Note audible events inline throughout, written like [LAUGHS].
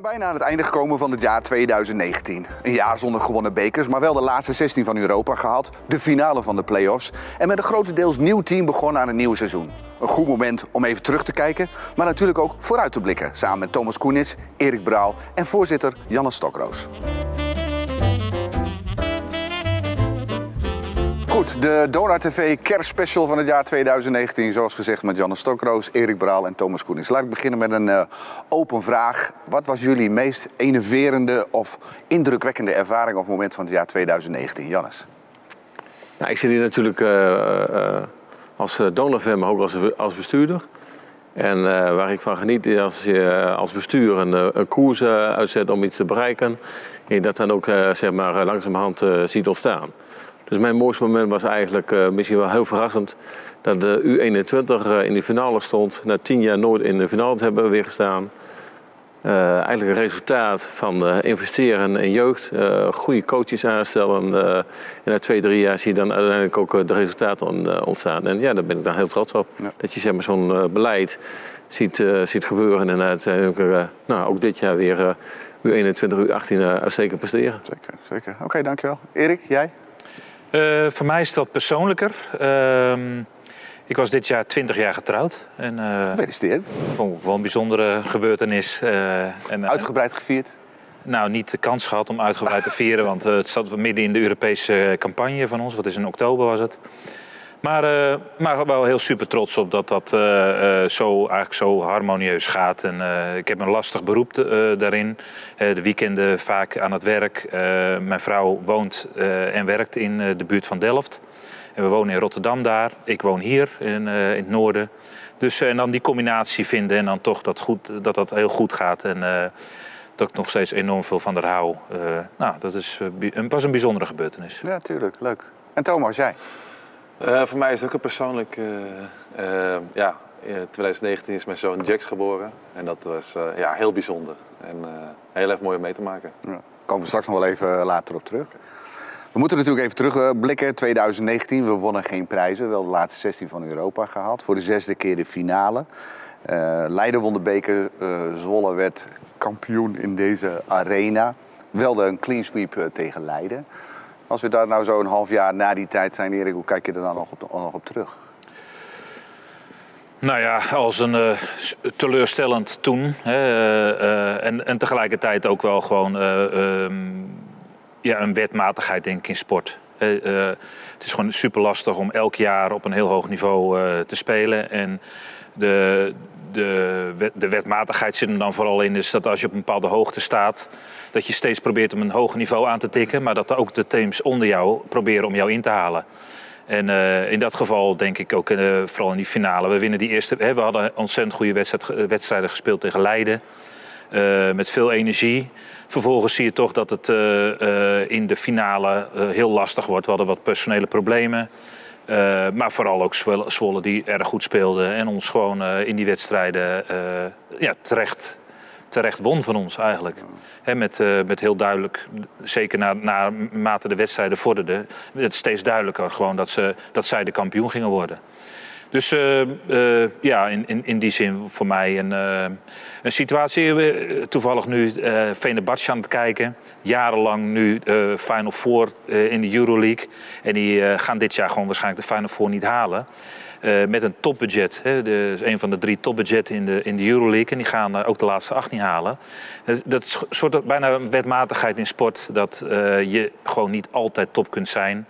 zijn bijna aan het einde gekomen van het jaar 2019. Een jaar zonder gewonnen bekers, maar wel de laatste 16 van Europa gehad. De finale van de play-offs. En met een grotendeels nieuw team begonnen aan het nieuwe seizoen. Een goed moment om even terug te kijken, maar natuurlijk ook vooruit te blikken. Samen met Thomas Koenis, Erik Braal en voorzitter Janne Stokroos. Goed, de Dora TV kerstspecial van het jaar 2019. Zoals gezegd met Janne Stokroos, Erik Braal en Thomas Koenings. Laat ik beginnen met een uh, open vraag. Wat was jullie meest enerverende of indrukwekkende ervaring of moment van het jaar 2019? Jannes? Nou, ik zit hier natuurlijk uh, uh, als donorfan, maar ook als, als bestuurder. En waar ik van geniet is als je als bestuur een, een koers uitzet om iets te bereiken. En je dat dan ook zeg maar, langzamerhand ziet ontstaan. Dus mijn mooiste moment was eigenlijk uh, misschien wel heel verrassend. Dat de U21 uh, in de finale stond. Na tien jaar nooit in de finale hebben we weer gestaan. Uh, eigenlijk een resultaat van investeren in jeugd. goede coaches aanstellen. en na twee, drie jaar zie je dan uiteindelijk ook de resultaten ontstaan. En ja, daar ben ik dan heel trots op. Ja. Dat je zeg maar, zo'n beleid ziet, ziet gebeuren. En uiteindelijk nou, ook dit jaar weer U21, U18 uitstekend presteren. Zeker, zeker. Oké, dankjewel. Erik, jij? Uh, voor mij is wat persoonlijker. Uh, ik was dit jaar 20 jaar getrouwd. En, uh, Gefeliciteerd. Vond wel een bijzondere gebeurtenis. en, uitgebreid gevierd? Nou, niet de kans gehad om uitgebreid te vieren, want het zat midden in de Europese campagne van ons. Wat is in oktober was het. Maar, uh, maar wel heel super trots op dat dat uh, zo, eigenlijk zo harmonieus gaat. En, ik heb een lastig beroep daarin. de weekenden vaak aan het werk. mijn vrouw woont en werkt in de buurt van Delft. En we wonen in Rotterdam daar. Ik woon hier in, in het noorden. Dus en dan die combinatie vinden en dan toch dat, goed, dat dat heel goed gaat. En dat ik nog steeds enorm veel van haar hou. nou, dat is, was een bijzondere gebeurtenis. Ja, tuurlijk. Leuk. En Thomas, jij? Uh, voor mij is het ook een persoonlijk. Uh, uh, ja, in 2019 is mijn zoon Jax geboren. En dat was ja, heel bijzonder. En heel erg mooi om mee te maken. Ja. Daar komen we straks nog wel even later op terug. We moeten natuurlijk even terugblikken. 2019, we wonnen geen prijzen. Wel de laatste 16 van Europa gehaald. Voor de zesde keer de finale. Leiden won de beker. Zwolle werd kampioen in deze arena. Wel een clean sweep tegen Leiden. Als we daar nou zo een half jaar na die tijd zijn, Erik, hoe kijk je er dan nog op, terug? Nou ja, als een uh, teleurstellend toen. Hè, uh, en, en tegelijkertijd ook wel gewoon um, ja, een wetmatigheid denk ik in sport. het is gewoon super lastig om elk jaar op een heel hoog niveau te spelen. En de, de, de wetmatigheid zit er dan vooral in is dat als je op een bepaalde hoogte staat, dat je steeds probeert om een hoger niveau aan te tikken, maar dat ook de teams onder jou proberen om jou in te halen. En uh, in dat geval denk ik ook, uh, vooral in die finale, we winnen die eerste. Hè, we hadden ontzettend goede wedstrijd, wedstrijden gespeeld tegen Leiden. Uh, met veel energie. Vervolgens zie je toch dat het in de finale heel lastig wordt. We hadden wat personele problemen. Uh, maar vooral ook Zwolle die erg goed speelde en ons gewoon uh, in die wedstrijden uh, ja, terecht, terecht won van ons eigenlijk. Met, met heel duidelijk, zeker naarmate de wedstrijden vorderden, het steeds duidelijker gewoon dat, ze, dat zij de kampioen gingen worden. Dus uh, uh, ja, in, in, in die zin voor mij een, uh, een situatie. toevallig nu uh, aan het kijken. Jarenlang nu Final Four in de Euroleague. En die gaan dit jaar gewoon waarschijnlijk de Final Four niet halen. met een topbudget. Een van de drie topbudgetten in de, in de Euroleague. En die gaan ook de laatste acht niet halen. Dat is soort bijna wetmatigheid in sport. Dat je gewoon niet altijd top kunt zijn.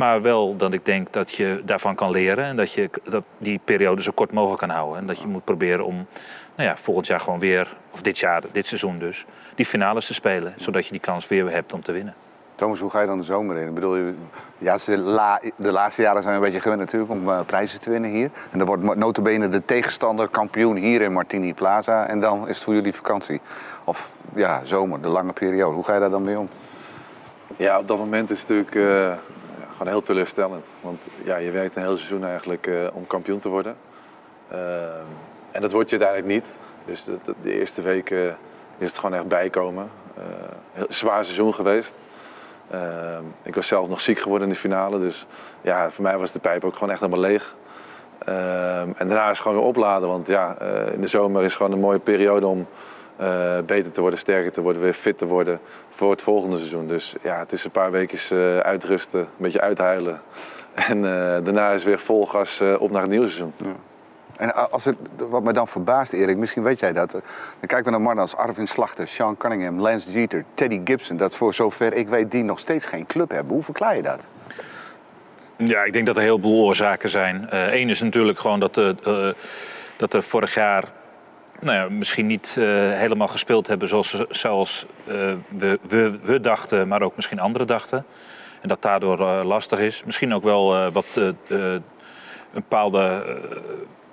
Maar wel dat ik denk dat je daarvan kan leren en dat je dat die periode zo kort mogelijk kan houden. En dat je moet proberen om nou ja, volgend jaar gewoon weer, of dit jaar, dit seizoen dus, die finales te spelen. Zodat je die kans weer hebt om te winnen. Thomas, hoe ga je dan de zomer in? Ik bedoel, ja, de, de laatste jaren zijn we een beetje gewend natuurlijk om uh, prijzen te winnen hier. En dan wordt notabene de tegenstander kampioen hier in Martini Plaza. En dan is het voor jullie vakantie. Of ja, zomer, de lange periode. Hoe ga je daar dan mee om? Ja, op dat moment is het natuurlijk... Uh gewoon heel teleurstellend. Want ja, je werkt een heel seizoen eigenlijk uh, om kampioen te worden. Uh, en dat wordt je uiteindelijk niet. Dus de, eerste weken is het gewoon echt bijkomen. Uh, heel zwaar seizoen geweest. ik was zelf nog ziek geworden in de finale. Dus ja, voor mij was de pijp ook gewoon echt helemaal leeg. en daarna is het gewoon weer opladen. Want ja, in de zomer is gewoon een mooie periode om eh, beter te worden, sterker te worden, weer fit te worden voor het volgende seizoen. Dus ja, het is een paar weken uh, uitrusten, een beetje uithuilen. [LAUGHS] En uh, daarna is weer vol gas op naar het nieuwe seizoen. Ja. En als het, wat me dan verbaast, Erik, misschien weet jij dat. Dan kijken we naar mannen als Arvin Slachter, Sean Cunningham, Lance Jeter, Teddy Gibson. Dat voor zover ik weet die nog steeds geen club hebben. Hoe verklaar je dat? Ja, ik denk dat er heel veel oorzaken zijn. Eén is natuurlijk gewoon dat, de, dat er vorig jaar nou ja, misschien niet uh, helemaal gespeeld hebben zoals, zoals uh, we, we, we, dachten, maar ook misschien anderen dachten. En dat daardoor uh, lastig is. Misschien ook wel wat een bepaalde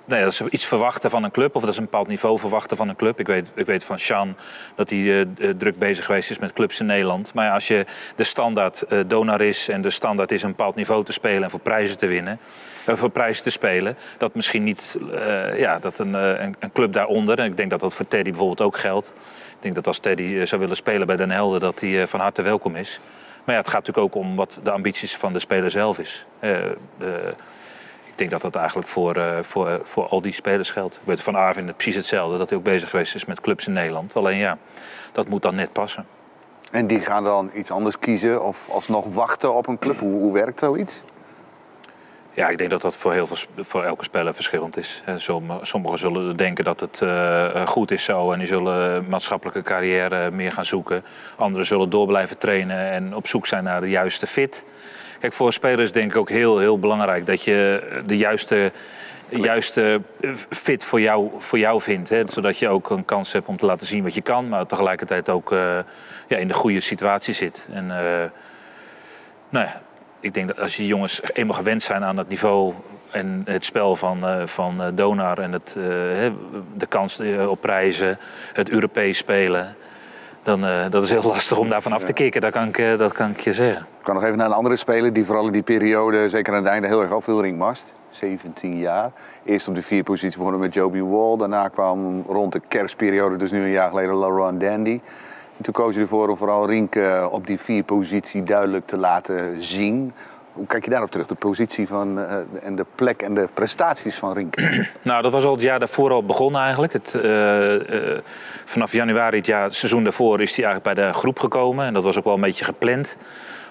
nee, dat ze iets verwachten van een club of dat ze een bepaald niveau verwachten van een club. Ik weet, ik weet van Sean dat hij uh, druk bezig geweest is met clubs in Nederland. Maar als je de standaard uh, donar is en de standaard is een bepaald niveau te spelen en voor prijzen te winnen, uh, voor prijzen te spelen, dat misschien niet ja, dat een, een, een, club daaronder, en ik denk dat dat voor Teddy bijvoorbeeld ook geldt. Ik denk dat als Teddy zou willen spelen bij Den Helder, dat hij van harte welkom is. Maar ja, het gaat natuurlijk ook om wat de ambities van de speler zelf is. Ik denk dat dat eigenlijk voor, uh, voor, voor al die spelers geldt. Ik weet van Arvin het precies hetzelfde. Dat hij ook bezig geweest is met clubs in Nederland. Alleen ja, dat moet dan net passen. En die gaan dan iets anders kiezen of alsnog wachten op een club? Hoe, hoe werkt zoiets? Ja, ik denk dat dat voor, heel veel, voor elke speler verschillend is. Sommigen zullen denken dat het uh, goed is zo en die zullen maatschappelijke carrière meer gaan zoeken. Anderen zullen door blijven trainen en op zoek zijn naar de juiste fit. Kijk, voor spelers denk ik ook heel, heel belangrijk dat je de juiste, juiste fit voor jou, voor jou vindt. Hè? Zodat je ook een kans hebt om te laten zien wat je kan, maar tegelijkertijd ook uh, ja, in de goede situatie zit. En uh, nou ja, ik denk dat als je jongens eenmaal gewend zijn aan het niveau en het spel van, uh, van Donar en het, de kans op prijzen, het Europees spelen dan uh, dat is heel [LAUGHS] lastig om daarvan af te kicken. Dat kan, ik, uh, dat kan ik je zeggen. Ik kan nog even naar een andere speler die vooral in die periode, zeker aan het einde, heel erg opviel. Ringmast, 17 jaar. Eerst op de vier positie begonnen met Joby Wall. Daarna kwam rond de kerstperiode, dus nu een jaar geleden, Laurent Dandy. En toen koos je ervoor om vooral Rink uh, op die vier positie duidelijk te laten zien. Hoe kijk je daarop terug, de positie van, uh, en de plek en de prestaties van Rink? [CLEARS THROAT] nou, dat was al het jaar daarvoor al begonnen eigenlijk. Het, uh, uh, vanaf januari het, jaar, seizoen daarvoor is hij eigenlijk bij de groep gekomen. En dat was ook wel een beetje gepland.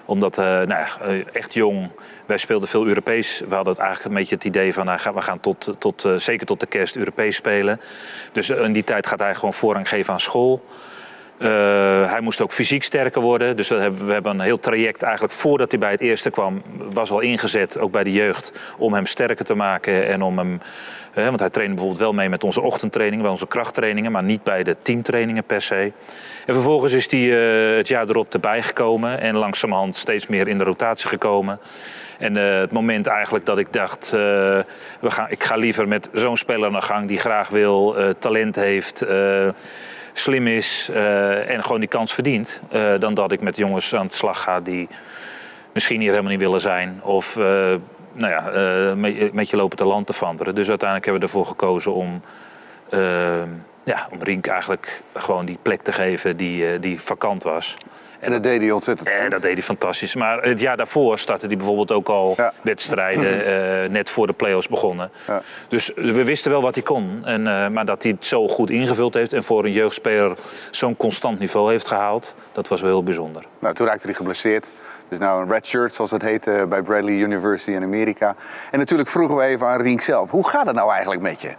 Omdat, nou ja, echt jong, wij speelden veel Europees. We hadden eigenlijk een beetje het idee van, nou, we gaan tot, tot, zeker tot de kerst Europees spelen. Dus in die tijd gaat hij gewoon voorrang geven aan school. Uh, hij moest ook fysiek sterker worden. Dus we hebben, we hebben een heel traject eigenlijk voordat hij bij het eerste kwam, was al ingezet, ook bij de jeugd, om hem sterker te maken en om hem. Want hij trainde bijvoorbeeld wel mee met onze ochtendtrainingen, bij onze krachttrainingen, maar niet bij de teamtrainingen per se. En vervolgens is hij uh, het jaar erop erbij gekomen en langzamerhand steeds meer in de rotatie gekomen. En het moment eigenlijk dat ik dacht, we gaan, ik ga liever met zo'n speler de gang die graag wil, talent heeft slim is uh, en gewoon die kans verdient. Uh, dan dat ik met jongens aan de slag ga die misschien hier helemaal niet willen zijn. Of uh, nou ja, met, met, je lopen te land te vanteren. Dus uiteindelijk hebben we ervoor gekozen om, ja, om Rink eigenlijk gewoon die plek te geven die, die vakant was. En dat deed hij ontzettend En dat deed hij fantastisch. Maar het jaar daarvoor startte hij bijvoorbeeld ook al wedstrijden. Uh, [LAUGHS] net voor de play-offs begonnen. Ja. Dus we wisten wel wat hij kon. En, uh, maar dat hij het zo goed ingevuld heeft... en voor een jeugdspeler zo'n constant niveau heeft gehaald... dat was wel heel bijzonder. Nou, toen raakte hij geblesseerd. Dus nou een red shirt, zoals dat heet, uh, bij Bradley University in Amerika. En natuurlijk vroegen we even aan Rink zelf. Hoe gaat het nou eigenlijk met je?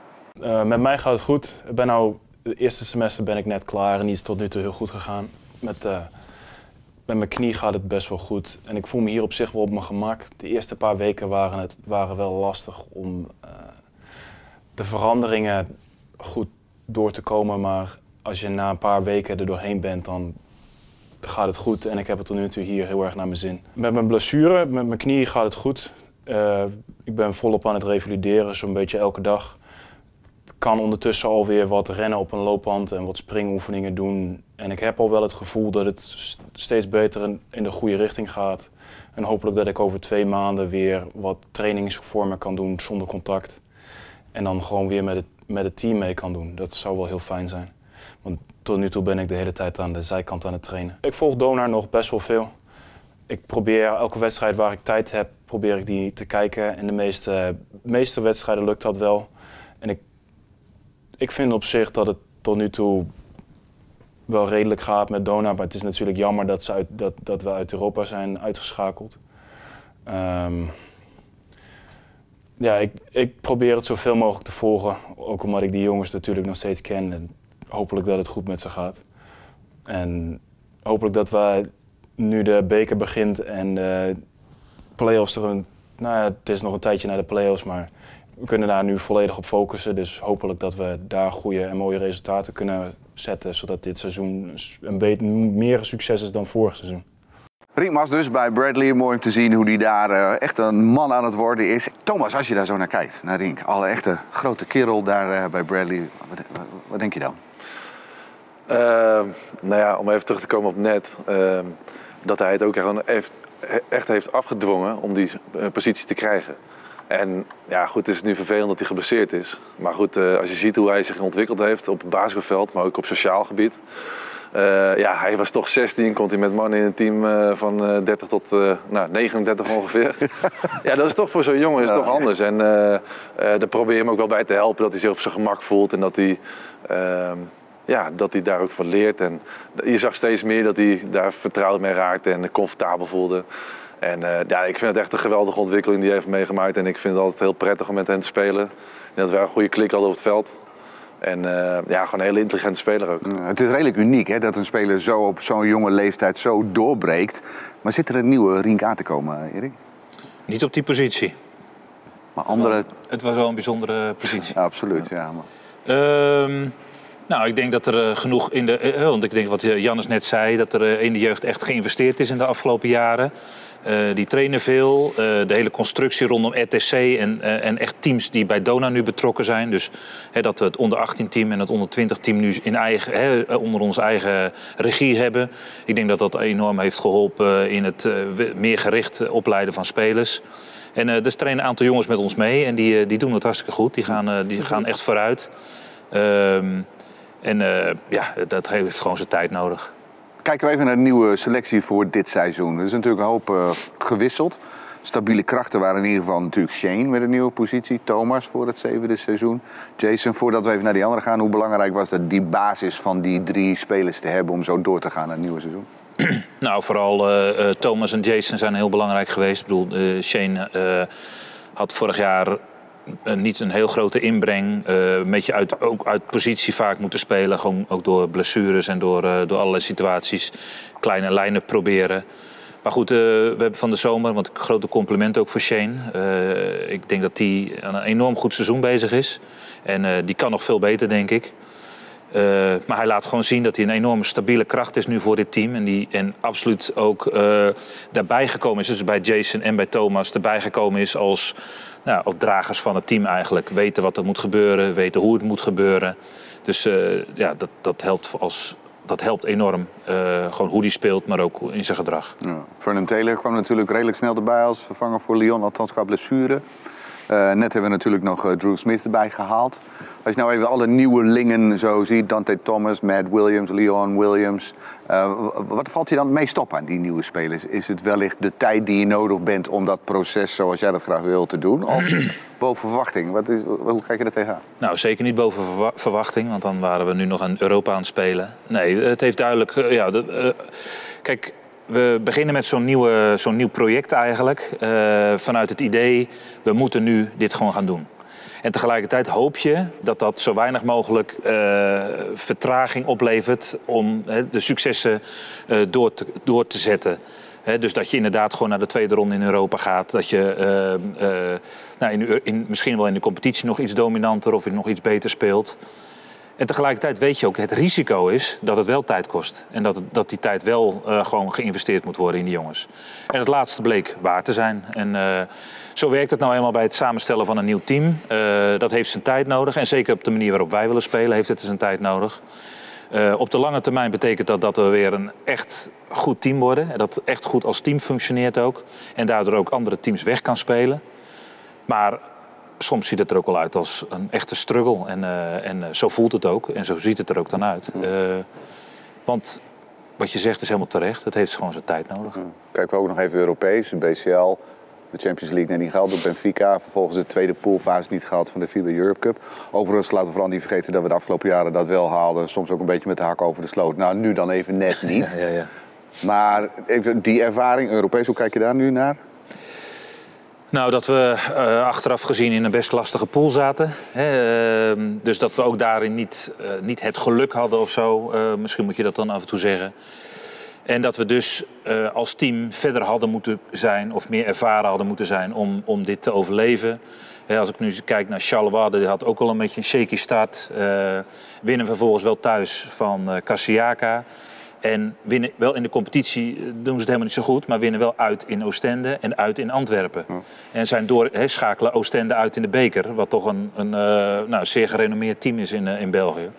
Met mij gaat het goed. Ik ben nou, het eerste semester ben ik net klaar en die is tot nu toe heel goed gegaan. Met met mijn knie gaat het best wel goed. En ik voel me hier op zich wel op mijn gemak. De eerste paar weken waren, het, waren wel lastig om uh, de veranderingen goed door te komen. Maar als je na een paar weken er doorheen bent, dan gaat het goed. En ik heb het tot nu toe hier heel erg naar mijn zin. Met mijn blessure, met mijn knie gaat het goed. Ik ben volop aan het revalideren, zo'n beetje elke dag kan ondertussen alweer wat rennen op een loopband en wat springoefeningen doen. En ik heb al wel het gevoel dat het steeds beter in de goede richting gaat. En hopelijk dat ik over twee maanden weer wat trainingsvormen kan doen zonder contact. En dan gewoon weer met het, met het team mee kan doen. Dat zou wel heel fijn zijn. Want tot nu toe ben ik de hele tijd aan de zijkant aan het trainen. Ik volg Donar nog best wel veel. Ik probeer elke wedstrijd waar ik tijd heb, probeer ik die te kijken. En de meeste, meeste wedstrijden lukt dat wel. En ik ik vind op zich dat het tot nu toe wel redelijk gaat met Dona. Maar het is natuurlijk jammer dat, dat, dat we uit Europa zijn uitgeschakeld. Ehm, ja, ik, ik probeer het zoveel mogelijk te volgen. Ook omdat ik die jongens natuurlijk nog steeds ken. En hopelijk dat het goed met ze gaat. En hopelijk dat we nu de beker begint en de play-offs er een... Nou ja, het is nog een tijdje naar de play-offs, maar we kunnen daar nu volledig op focussen. Dus hopelijk dat we daar goede en mooie resultaten kunnen zetten. Zodat dit seizoen een beetje meer succes is dan vorig seizoen. Rinkmas dus bij Bradley. Mooi om te zien hoe hij daar eh, echt een man aan het worden is. Thomas, als je daar zo naar kijkt, naar Rink. Alle echte grote kerel daar eh, bij Bradley. Wat, wat, wat denk je dan? Ehm, nou ja, om even terug te komen op net. ehm, dat hij het ook gewoon echt heeft afgedwongen om die eh, positie te krijgen. En ja, goed, het is nu vervelend dat hij geblesseerd is. Maar goed, eh, als je ziet hoe hij zich ontwikkeld heeft op het basisveld, maar ook op sociaal gebied. Eh, ja, hij was toch 16, komt hij met mannen in een team eh, van eh, 30 tot nou, 39 ongeveer. [LAUGHS] ja, dat is toch voor zo'n jongen is toch anders. En daar probeer je hem ook wel bij te helpen, dat hij zich op zijn gemak voelt en dat hij, ehm, ja, dat hij daar ook van leert. En je zag steeds meer dat hij daar vertrouwd mee raakte en comfortabel voelde. En eh, ja, ik vind het echt een geweldige ontwikkeling die hij heeft meegemaakt. En ik vind het altijd heel prettig om met hem te spelen. En dat wij een goede klik hadden op het veld. En eh, ja, gewoon een hele intelligente speler ook. Ja, Het is redelijk uniek hè, dat een speler zo op zo'n jonge leeftijd zo doorbreekt. Maar zit er een nieuwe Rink aan te komen, Erik? Niet op die positie. Maar andere... Het was wel een bijzondere positie. Ja, absoluut, ja. Maar... Ehm, nou, ik denk dat er eh, genoeg in de. eh, want ik denk wat eh, Jannes net zei, dat er eh, in de jeugd echt geïnvesteerd is in de afgelopen jaren. Eh, die trainen veel. eh, de hele constructie rondom RTC en, eh, en echt teams die bij Dona nu betrokken zijn. Dus dat we het onder 18 team en het onder 20 team nu in eigen, eh, onder onze eigen regie hebben. Ik denk dat dat enorm heeft geholpen in het eh, meer gericht eh, opleiden van spelers. En eh dus trainen een aantal jongens met ons mee en die, eh, die doen het hartstikke goed. Die gaan, eh, die gaan echt vooruit. Ehm, en eh, ja, dat heeft gewoon zijn tijd nodig. Kijken we even naar de nieuwe selectie voor dit seizoen. Er is natuurlijk een hoop eh, gewisseld. Stabiele krachten waren in ieder geval natuurlijk Shane met een nieuwe positie. Thomas voor het zevende seizoen. Jason, voordat we even naar die andere gaan. Hoe belangrijk was het die basis van die drie spelers te hebben... om zo door te gaan naar het nieuwe seizoen? [CLEARS THROAT] Nou, vooral eh, Thomas en Jason zijn heel belangrijk geweest. Ik bedoel, Shane had vorig jaar niet een heel grote inbreng. eh, een beetje uit, ook uit positie vaak moeten spelen. Gewoon ook door blessures en door, eh, door allerlei situaties. Kleine lijnen proberen. Maar goed, eh, we hebben van de zomer, want grote compliment ook voor Shane. Eh, ik denk dat hij aan een enorm goed seizoen bezig is. En eh, die kan nog veel beter, denk ik. Eh, maar hij laat gewoon zien dat hij een enorme stabiele kracht is nu voor dit team. En, die, en absoluut ook eh, daarbij gekomen is, dus bij Jason en bij Thomas, erbij gekomen is als, nou, als dragers van het team eigenlijk. Weten wat er moet gebeuren, weten hoe het moet gebeuren. Dus eh, ja, dat, dat, helpt als, dat helpt enorm. Eh, gewoon hoe hij speelt, maar ook in zijn gedrag. Ja. Vernon Taylor kwam natuurlijk redelijk snel erbij als vervanger voor Lyon, althans qua blessure. Eh, net hebben we natuurlijk nog Drew Smith erbij gehaald. Als je nou even alle nieuwelingen zo ziet, Dante Thomas, Matt Williams, Leon Williams. eh, wat valt je dan het meest op aan die nieuwe spelers? Is het wellicht de tijd die je nodig bent om dat proces zoals jij dat graag wil te doen? Of [CLEARS THROAT] boven verwachting? Wat is, hoe kijk je er tegenaan? Nou, zeker niet boven verwa- verwachting, want dan waren we nu nog in Europa aan het spelen. Nee, het heeft duidelijk. eh, ja, de, eh, kijk, we beginnen met zo'n nieuw project eigenlijk. vanuit het idee, we moeten nu dit gewoon gaan doen. En tegelijkertijd hoop je dat dat zo weinig mogelijk eh, vertraging oplevert om de successen eh, door, te, door te zetten. Dus dat je inderdaad gewoon naar de tweede ronde in Europa gaat. Dat je eh, nou, in, in, misschien wel in de competitie nog iets dominanter of nog iets beter speelt. En tegelijkertijd weet je ook, het risico is dat het wel tijd kost. En dat, dat die tijd wel eh, gewoon geïnvesteerd moet worden in die jongens. En het laatste bleek waar te zijn. En eh, zo werkt het nou eenmaal bij het samenstellen van een nieuw team. Eh, dat heeft zijn tijd nodig. En zeker op de manier waarop wij willen spelen heeft het zijn tijd nodig. Op de lange termijn betekent dat dat we weer een echt goed team worden. En dat echt goed als team functioneert ook. En daardoor ook andere teams weg kan spelen. Maar soms ziet het er ook wel uit als een echte struggle. En, eh, en eh, zo voelt het ook. En zo ziet het er ook dan uit. Eh, want wat je zegt is helemaal terecht. Het heeft gewoon zijn tijd nodig. Kijken we ook nog even Europees, de BCL. De Champions League net niet gehaald door Benfica. Vervolgens de tweede poolfase niet gehaald van de FIBA Europe Cup. Overigens laten we vooral niet vergeten dat we de afgelopen jaren dat wel haalden. Soms ook een beetje met de hak over de sloot. Nou, nu dan even net [LAUGHS] niet. Ja, ja. Maar even die ervaring, Europees, hoe kijk je daar nu naar? Nou, dat we eh, achteraf gezien in een best lastige pool zaten. Hè, ehm, dus dat we ook daarin niet, eh, niet het geluk hadden of zo. Eh, misschien moet je dat dan af en toe zeggen. En dat we dus als team verder hadden moeten zijn, of meer ervaren hadden moeten zijn om, om dit te overleven. Hè, als ik nu kijk naar Charleroi, die had ook al een beetje een shaky start. Winnen vervolgens wel thuis van Cassiaka. En winnen wel in de competitie eh, doen ze het helemaal niet zo goed, maar winnen wel uit in Oostende en uit in Antwerpen. En zijn door, schakelen Oostende uit in de beker, wat toch een, een eh, nou, zeer gerenommeerd team is in, eh, in België.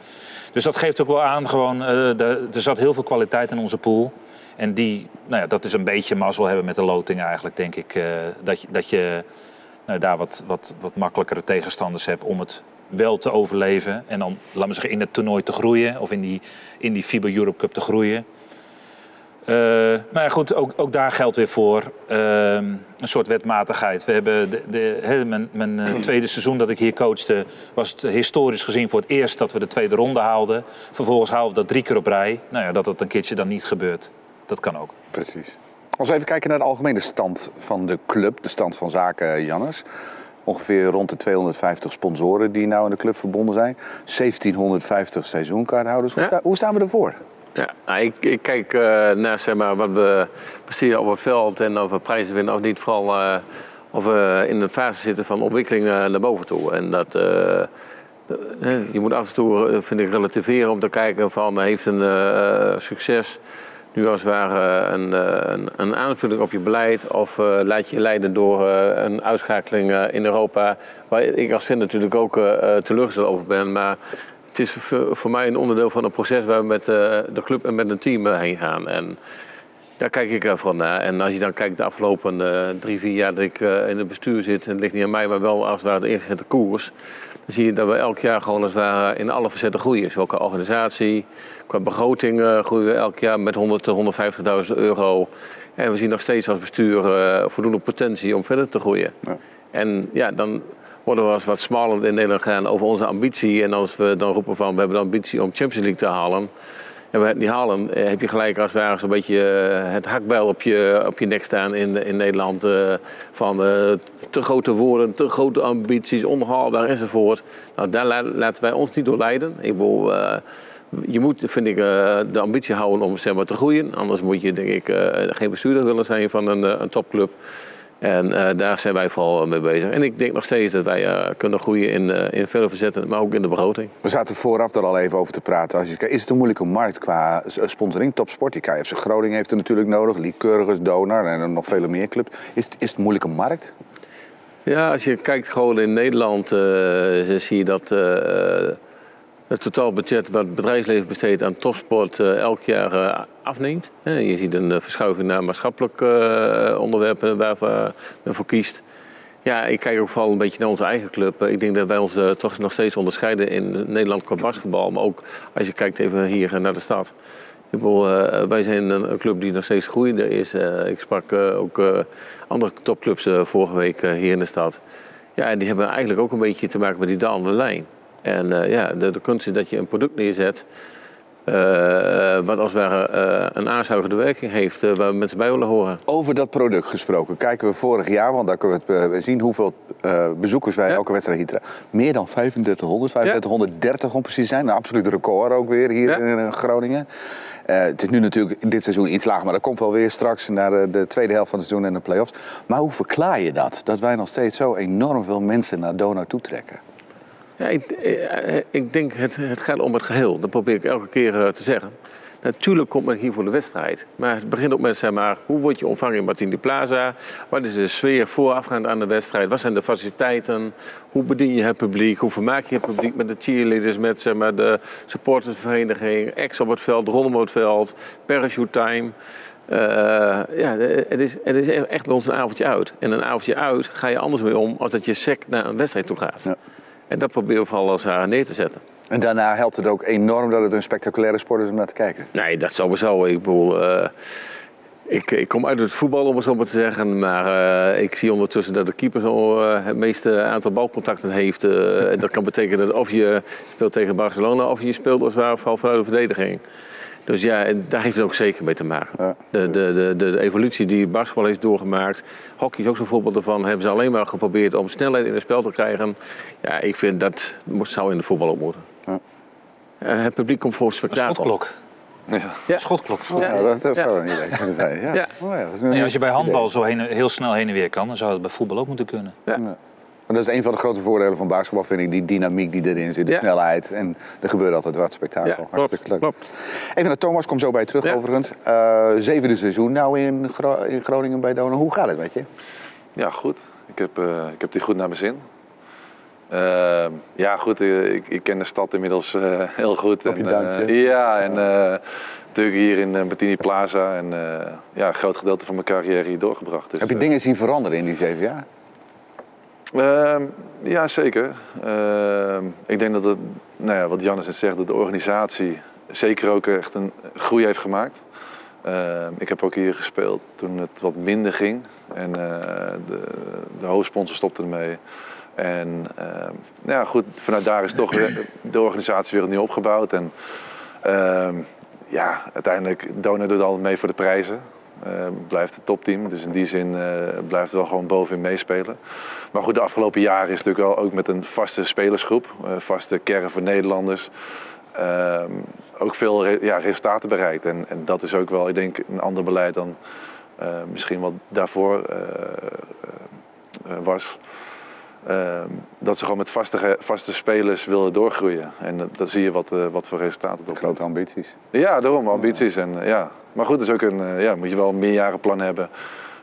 Dus dat geeft ook wel aan, gewoon, er zat heel veel kwaliteit in onze pool. En die, nou ja, dat is een beetje mazzel hebben met de loting eigenlijk, denk ik. dat je, dat je nou, daar wat, wat, wat makkelijkere tegenstanders hebt om het wel te overleven. En dan, laten we zeggen, in het toernooi te groeien. Of in die, in die FIBA Europe Cup te groeien. Eh, maar ja, goed, ook, ook daar geldt weer voor ehm, een soort wetmatigheid. We hebben de, de, mijn eh, [CLEARS THROAT] tweede seizoen dat ik hier coachte... was het historisch gezien voor het eerst dat we de tweede ronde haalden. Vervolgens haalden we dat drie keer op rij. Nou ja, dat dat een keertje dan niet gebeurt. Dat kan ook. Precies. Als we even kijken naar de algemene stand van de club, de stand van zaken, Jannes. Ongeveer rond de 250 sponsoren die nou in de club verbonden zijn. 1750 seizoenkaarthouders. Hoe, Ja. sta- hoe staan we ervoor? Ja, nou, ik, ik kijk eh, naar zeg maar, wat we presteren op het veld en of we prijzen winnen of niet. Vooral eh, of we in een fase zitten van ontwikkeling eh, naar boven toe. En dat, je moet af en toe, vind ik, relativeren om te kijken van heeft een succes nu als het ware een, eh, een, een aanvulling op je beleid of eh, laat je leiden door eh, een uitschakeling eh, in Europa. Waar ik als fan natuurlijk ook eh, eh, teleurgesteld over ben. Maar het is voor, mij een onderdeel van een proces waar we met eh, de club en met een team eh, heen gaan. En daar kijk ik ervan naar. En als je dan kijkt de afgelopen eh, drie, vier jaar dat ik eh, in het bestuur zit, en het ligt niet aan mij, maar wel als het ware de ingezette koers. Dan zie je dat we elk jaar gewoon als het ware in alle facetten groeien. Zowel qua organisatie, qua begroting groeien we elk jaar met 100 tot 150.000 euro. En we zien nog steeds als bestuur eh, voldoende potentie om verder te groeien. Ja. En ja, dan worden we als wat smalend in Nederland gaan over onze ambitie. En als we dan roepen van we hebben de ambitie om Champions League te halen. En we het niet halen, eh, heb je gelijk als ware zo'n beetje eh, het hakbijl op je, op je nek staan in, in Nederland. eh, van te grote woorden, te grote ambities, onhaalbaar enzovoort. Nou, daar la- laten wij ons niet door leiden. Ik je moet, vind ik, de ambitie houden om zeg maar, te groeien. Anders moet je, denk ik, geen bestuurder willen zijn van een, een topclub. En eh, daar zijn wij vooral mee bezig. En ik denk nog steeds dat wij eh, kunnen groeien in, eh in vele verzetten, maar ook in de begroting. We zaten vooraf er al even over te praten. Als je, is het een moeilijke markt qua sponsoring? Topsport, die KFC Groningen heeft er natuurlijk nodig. Lycurgus, Donar en nog vele meer clubs. Is, het- is het een moeilijke markt? Ja, als je kijkt gewoon in Nederland, eh, zie je dat eh, het totaalbudget wat het bedrijfsleven besteedt aan topsport eh, elk jaar eh, afneemt. Je ziet een eh, verschuiving naar maatschappelijke onderwerpen waar we voor kiest. Ja, ik kijk ook vooral een beetje naar onze eigen club. Ik denk dat wij ons toch nog steeds onderscheiden in Nederland qua basketbal. Maar ook als je kijkt even hier naar de stad. Ik bedoel, wij zijn een, club die nog steeds groeiende is. Ik sprak ook andere topclubs vorige week hier in de stad. Ja, en die hebben eigenlijk ook een beetje te maken met die dalende lijn. En eh, ja, de, de kunst is dat je een product neerzet... eh, wat als het ware eh, een aanzuigende werking heeft waar mensen bij willen horen. Over dat product gesproken, kijken we vorig jaar, want daar kunnen we het zien hoeveel bezoekers wij Ja. elke wedstrijd hier trekken. Meer dan 3500, 3530 om precies te zijn. Een absoluut record ook weer hier Ja. in Groningen. Het is nu natuurlijk dit seizoen iets lager, maar dat komt wel weer straks naar de, de tweede helft van het seizoen en de play-offs. Maar hoe verklaar je dat? Dat wij nog steeds zo enorm veel mensen naar Donau toe trekken? Ja, ik, eh, ik denk het, het gaat om het geheel. Dat probeer ik elke keer eh, te zeggen. Natuurlijk komt men hier voor de wedstrijd. Maar het begint ook met maar, hoe word je ontvangen in Martini Plaza? Wat is de sfeer voorafgaand aan de wedstrijd? Wat zijn de faciliteiten? Hoe bedien je het publiek? Hoe vermaak je het publiek met de cheerleaders, met zeg maar, de supportersvereniging, ex op het veld, rondom het veld, parachute time? Eh, ja, het is, het is echt bij ons een avondje uit. En een avondje uit ga je anders mee om als dat je sec naar een wedstrijd toe gaat. Ja. En dat proberen we vooral als haar neer te zetten. En daarna helpt het ook enorm dat het een spectaculaire sport is om naar te kijken. Nee, dat sowieso. Ik bedoel, eh, Ik, ik kom uit het voetbal, om het zo maar te zeggen. Maar eh, ik zie ondertussen dat de keeper zo, eh, het meeste aantal balcontacten heeft. Eh, en dat kan betekenen dat of je speelt tegen Barcelona of je speelt als het ware vanuit de verdediging. Dus ja, daar heeft het ook zeker mee te maken. Ja. De, de, de, de evolutie die basketbal heeft doorgemaakt. Hockey is ook zo'n voorbeeld ervan. Hebben ze alleen maar geprobeerd om snelheid in het spel te krijgen. Ja, ik vind dat moet- zou in de voetbal ook moeten. Ja. Eh, het publiek komt voor spektakel. schotklok. Ja. Ja. Schotklok. Ja, dat, dat Ja. zou een idee kunnen zijn. Ja. Ja. Oh ja, dat is een Nee, als je bij idee. handbal zo heen, heel snel heen en weer kan, dan zou het bij voetbal ook moeten kunnen. Maar dat is een van de grote voordelen van basketbal, vind ik. Die dynamiek die erin zit, de Ja. snelheid. En er gebeurt altijd wat spektakel. Ja, klopt, Hartstikke leuk. klopt. Even naar Thomas, kom zo bij je terug Ja. overigens. Eh, zevende seizoen nou in, Gro- in Groningen bij Donen. Hoe gaat het met je? Ja, goed. Ik heb, eh, ik heb die goed naar mijn zin. Eh, ja, goed. eh, ik, ik ken de stad inmiddels eh, heel goed. Op je En, duimpje. ja, en eh, natuurlijk hier in uh, Bettini Plaza. En eh, ja, een groot gedeelte van mijn carrière hier doorgebracht. Dus, Heb je dingen zien veranderen in die zeven jaar? Ehm, ja, zeker. Ehm, ik denk dat het, nou ja, wat Jannes net zegt, dat de organisatie zeker ook echt een groei heeft gemaakt. Ehm, ik heb ook hier gespeeld toen het wat minder ging. En eh, de, de hoofdsponsor stopte ermee. En ehm, ja, goed, vanuit daar is toch weer de organisatie weer opnieuw opgebouwd. En ja, uiteindelijk, Dona doet altijd mee voor de prijzen. Eh, blijft het topteam. Dus in die zin eh, blijft het wel gewoon bovenin meespelen. Maar goed, de afgelopen jaren is het natuurlijk wel ook met een vaste spelersgroep. eh, vaste kern voor Nederlanders. ehm, ook veel ja, resultaten bereikt. En, en dat is ook wel, ik denk, een ander beleid dan eh, misschien wat daarvoor was. Ehm, dat ze gewoon met vaste, vaste spelers willen doorgroeien. En dat- dan zie je wat, eh, wat voor resultaten oplevert. Grote ambities. Ja, daarom, ambities. En, eh, ja. Maar goed, is ook een, eh, ja, moet je wel een meerjarenplan hebben.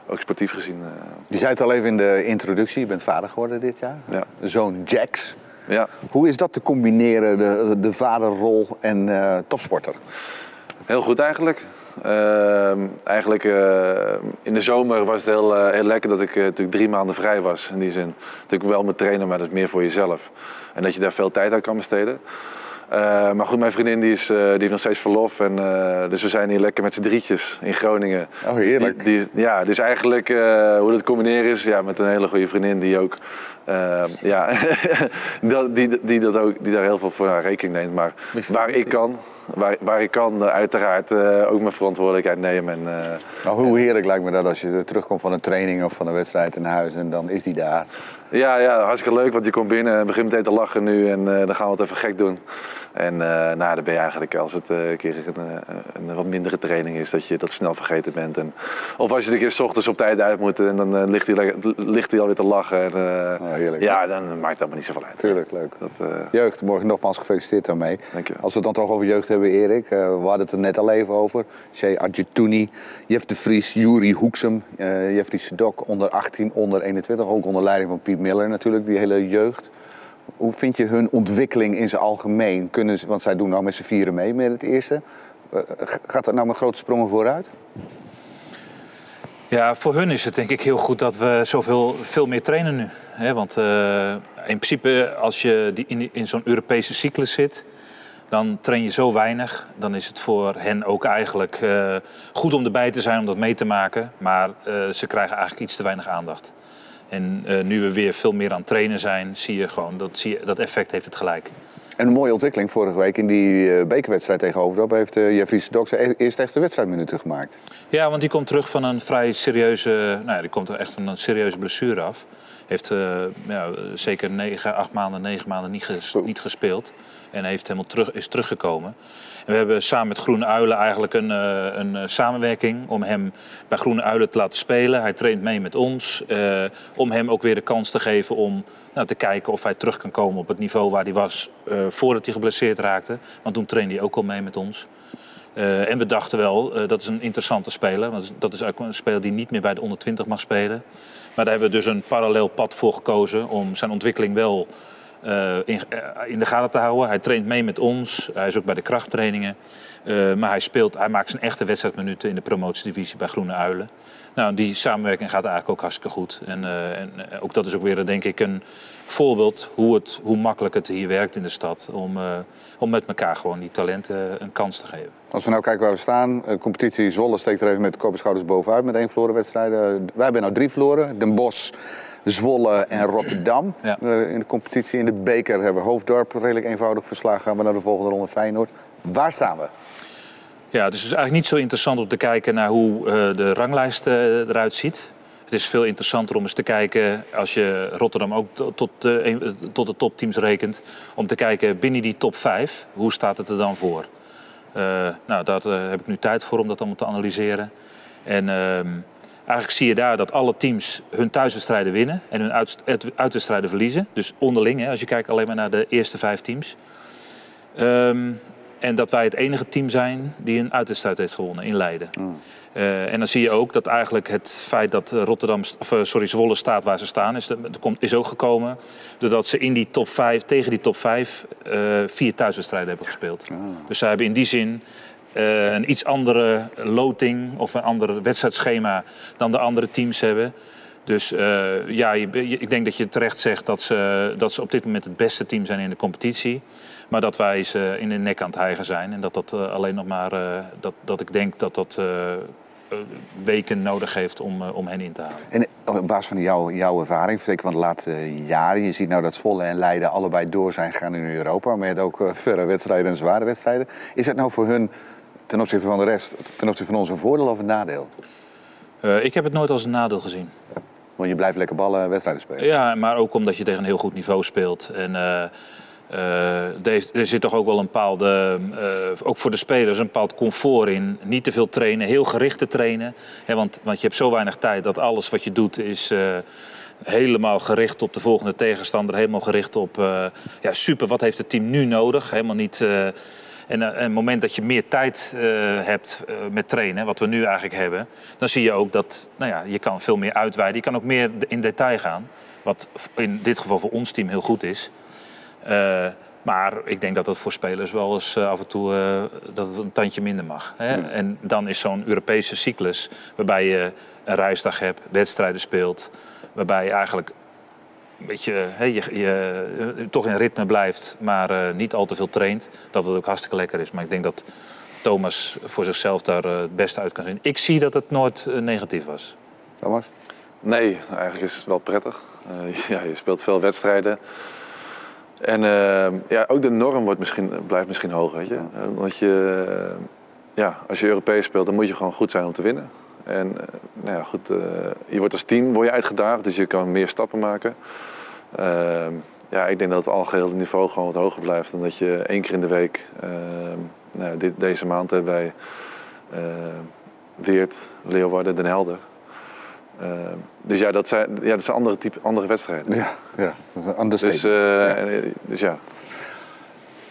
Ook sportief gezien. eh, Je zei het al even in de introductie. Je bent vader geworden dit jaar. ja. Zoon Jax. ja, Hoe is dat te combineren, de, de vaderrol en eh, topsporter? heel goed eigenlijk. Ehm, eigenlijk eh, in de zomer was het heel, eh, heel lekker dat ik eh, natuurlijk drie maanden vrij was. In die zin. Natuurlijk wel met trainen, maar dat is meer voor jezelf. En dat je daar veel tijd aan kan besteden. Eh, maar goed, mijn vriendin die is, die heeft nog steeds verlof. En, dus we zijn hier lekker met z'n drietjes in Groningen. Oh, heerlijk. Dus, die, die- ja, dus eigenlijk hoe dat combineren is ja, met een hele goede vriendin die ook eh, ja, [LAUGHS] die, die, dat ook, die daar heel veel voor haar rekening neemt. Maar Misschien waar ik kan, waar, waar ik kan, eh, uiteraard eh, ook mijn verantwoordelijkheid nemen. En, Nou, hoe heerlijk lijkt me dat als je terugkomt van een training of van een wedstrijd in huis en dan is die daar. ja, ja, hartstikke leuk, want je komt binnen en begint meteen te lachen nu en dan gaan we het even gek doen. En eh, nou, dan ben je eigenlijk, als het eh, een keer een, een, wat mindere training is, dat je dat snel vergeten bent. En, of als je een keer s ochtends op tijd uit moet en dan eh, ligt, hij, lekker- ligt hij alweer te lachen. En, eh, Oh, heerlijk. ja, dan maakt het allemaal niet zoveel uit. Tuurlijk, leuk. Dat, eh, Jeugd, morgen nogmaals gefeliciteerd daarmee. Dank je. Als we het dan toch over jeugd hebben, Erik. eh, we hadden het er net al even over. Shea Adjetouni, Jeff de Vries, Juri Hoeksem, eh Jeffrey Sedok onder 18, onder 21. Ook onder leiding van Piet Miller natuurlijk, die hele jeugd. Hoe vind je hun ontwikkeling in zijn algemeen? Kunnen ze, want zij doen nou met z'n vieren mee met het eerste. Eh, g- gaat dat nou met grote sprongen vooruit? Ja, voor hun is het denk ik heel goed dat we zoveel veel meer trainen nu. Want eh, in principe, als je die in, in zo'n Europese cyclus zit, dan train je zo weinig. Dan is het voor hen ook eigenlijk eh, goed om erbij te zijn, om dat mee te maken. Maar eh, ze krijgen eigenlijk iets te weinig aandacht. En eh, nu we weer veel meer aan het trainen zijn, zie je gewoon dat, zie je, dat effect heeft het gelijk. En een mooie ontwikkeling vorige week in die eh, bekerwedstrijd tegen Overdorp... heeft eh, Jeffrey Sedok zijn e- eerste echte wedstrijdminuten gemaakt. Ja, want die komt terug van een vrij serieuze. Nou ja, die komt er echt van een serieuze blessure af. Heeft eh, ja, zeker negen, acht maanden, negen maanden niet, ges- Zo. niet gespeeld. En heeft helemaal terug, is teruggekomen. En we hebben samen met Groene Uilen eigenlijk een, eh, een eh, samenwerking om hem bij Groene Uilen te laten spelen. Hij traint mee met ons. om hem ook weer de kans te geven om nou, te kijken of hij terug kan komen op het niveau waar hij was voordat hij geblesseerd raakte. Want toen trainde hij ook al mee met ons. En we dachten wel, dat is een interessante speler. Want dat is ook een speler die niet meer bij de onder 20 mag spelen. Maar daar hebben we dus een parallel pad voor gekozen om zijn ontwikkeling wel eh, in, eh, in de gaten te houden. Hij traint mee met ons, hij is ook bij de krachttrainingen. Eh, maar hij, speelt, hij maakt zijn echte wedstrijdminuten in de promotiedivisie bij Groene Uilen. Nou, die samenwerking gaat eigenlijk ook hartstikke goed. En, eh, en eh, ook dat is ook weer, denk ik, een voorbeeld hoe, het, hoe makkelijk het hier werkt in de stad. Om, eh, om met elkaar gewoon die talenten een kans te geven. Als we nou kijken waar we staan, de competitie Zwolle steekt er even met de kop en schouders bovenuit met één verloren wedstrijden. Wij hebben nou drie verloren. Den Bosch, Zwolle en Rotterdam. Ja. In de competitie in de beker hebben we Hoofddorp redelijk eenvoudig verslagen. Gaan we naar de volgende ronde Feyenoord. Waar staan we? Ja, dus het is eigenlijk niet zo interessant om te kijken naar hoe eh, de ranglijst eh, eruit ziet. Het is veel interessanter om eens te kijken, als je Rotterdam ook to- tot, een- eh, tot de topteams rekent, om te kijken binnen die top 5, hoe staat het er dan voor? Nou, daar heb ik nu tijd voor om dat allemaal te analyseren. En ehm, eigenlijk zie je daar dat alle teams hun thuiswedstrijden winnen en hun uit, uit- uitwedstrijden verliezen. Dus onderling, hè, als je kijkt alleen maar naar de eerste vijf teams. Ehm, en dat wij het enige team zijn die een uitwedstrijd heeft gewonnen in Leiden. Eh, en dan zie je ook dat eigenlijk het feit dat eh, Rotterdam, of, eh, sorry, Zwolle staat waar ze staan, is, is ook gekomen doordat ze in die top 5, tegen die top 5 eh, vier thuiswedstrijden hebben gespeeld. Dus zij hebben in die zin een iets andere loting of een ander wedstrijdschema dan de andere teams hebben. Dus ja, je, je- ik denk dat je terecht zegt dat ze, dat ze op dit moment het beste team zijn in de competitie. Maar dat wij ze in de nek aan het hijgen zijn. En dat dat eh, alleen nog maar, eh, dat, dat ik denk dat dat eh, weken nodig heeft om, om hen in te halen. En op basis van jouw, jouw ervaring, zeker van de laatste jaren, je ziet nou dat Zwolle en Leiden allebei door zijn gegaan in Europa, maar je hebt ook eh, verre wedstrijden en zware wedstrijden. Is dat nou voor hun ten opzichte van de rest, ten opzichte van ons een voordeel of een nadeel? Ik heb het nooit als een nadeel gezien. Want je blijft lekker ballen en wedstrijden spelen. Ja, maar ook omdat je tegen een heel goed niveau speelt. En er, is- er zit toch ook wel een bepaalde, eh, ook voor de spelers, een bepaald comfort in. Niet te veel trainen, heel gericht te trainen. Hè, want, want je hebt zo weinig tijd dat alles wat je doet is eh, helemaal gericht op de volgende tegenstander. Helemaal gericht op, eh, ja super, wat heeft het team nu nodig? Helemaal niet... eh, en eh, het moment dat je meer tijd eh, hebt eh, met trainen, wat we nu eigenlijk hebben, dan zie je ook dat nou ja, je kan veel meer uitweiden. Je kan ook meer in detail gaan. Wat in dit geval voor ons team heel goed is. Eh, maar ik denk dat dat voor spelers wel eens eh, af en toe eh, dat het een tandje minder mag. Hè? En dan is zo'n Europese cyclus waarbij je een reisdag hebt, wedstrijden speelt, waarbij je eigenlijk een beetje hè, je, je, toch in ritme blijft, maar eh, niet al te veel traint, dat het ook hartstikke lekker is. Maar ik denk dat Thomas voor zichzelf daar het beste uit kan zien. Ik zie dat het nooit negatief was. Thomas? Nee, eigenlijk is het wel prettig. Eh, [LAUGHS] ja, je speelt veel wedstrijden. En eh, ja, ook de norm wordt misschien, blijft misschien hoog, weet je. Eh, want je, eh, ja, als je Europees speelt, dan moet je gewoon goed zijn om te winnen. En eh, nou ja, goed, eh, je wordt als team word je uitgedaagd, dus je kan meer stappen maken. Eh, ja, ik denk dat het algehele niveau gewoon wat hoger blijft dan dat je één keer in de week... eh, nou, dit, deze maand hebben wij eh, Weert, Leeuwarden, Den Helder. Uh, dus ja, dat zijn, ja, dat zijn andere, type, andere wedstrijden. Ja, ja dat is een Dus, understatement. uh, ja. en, dus ja.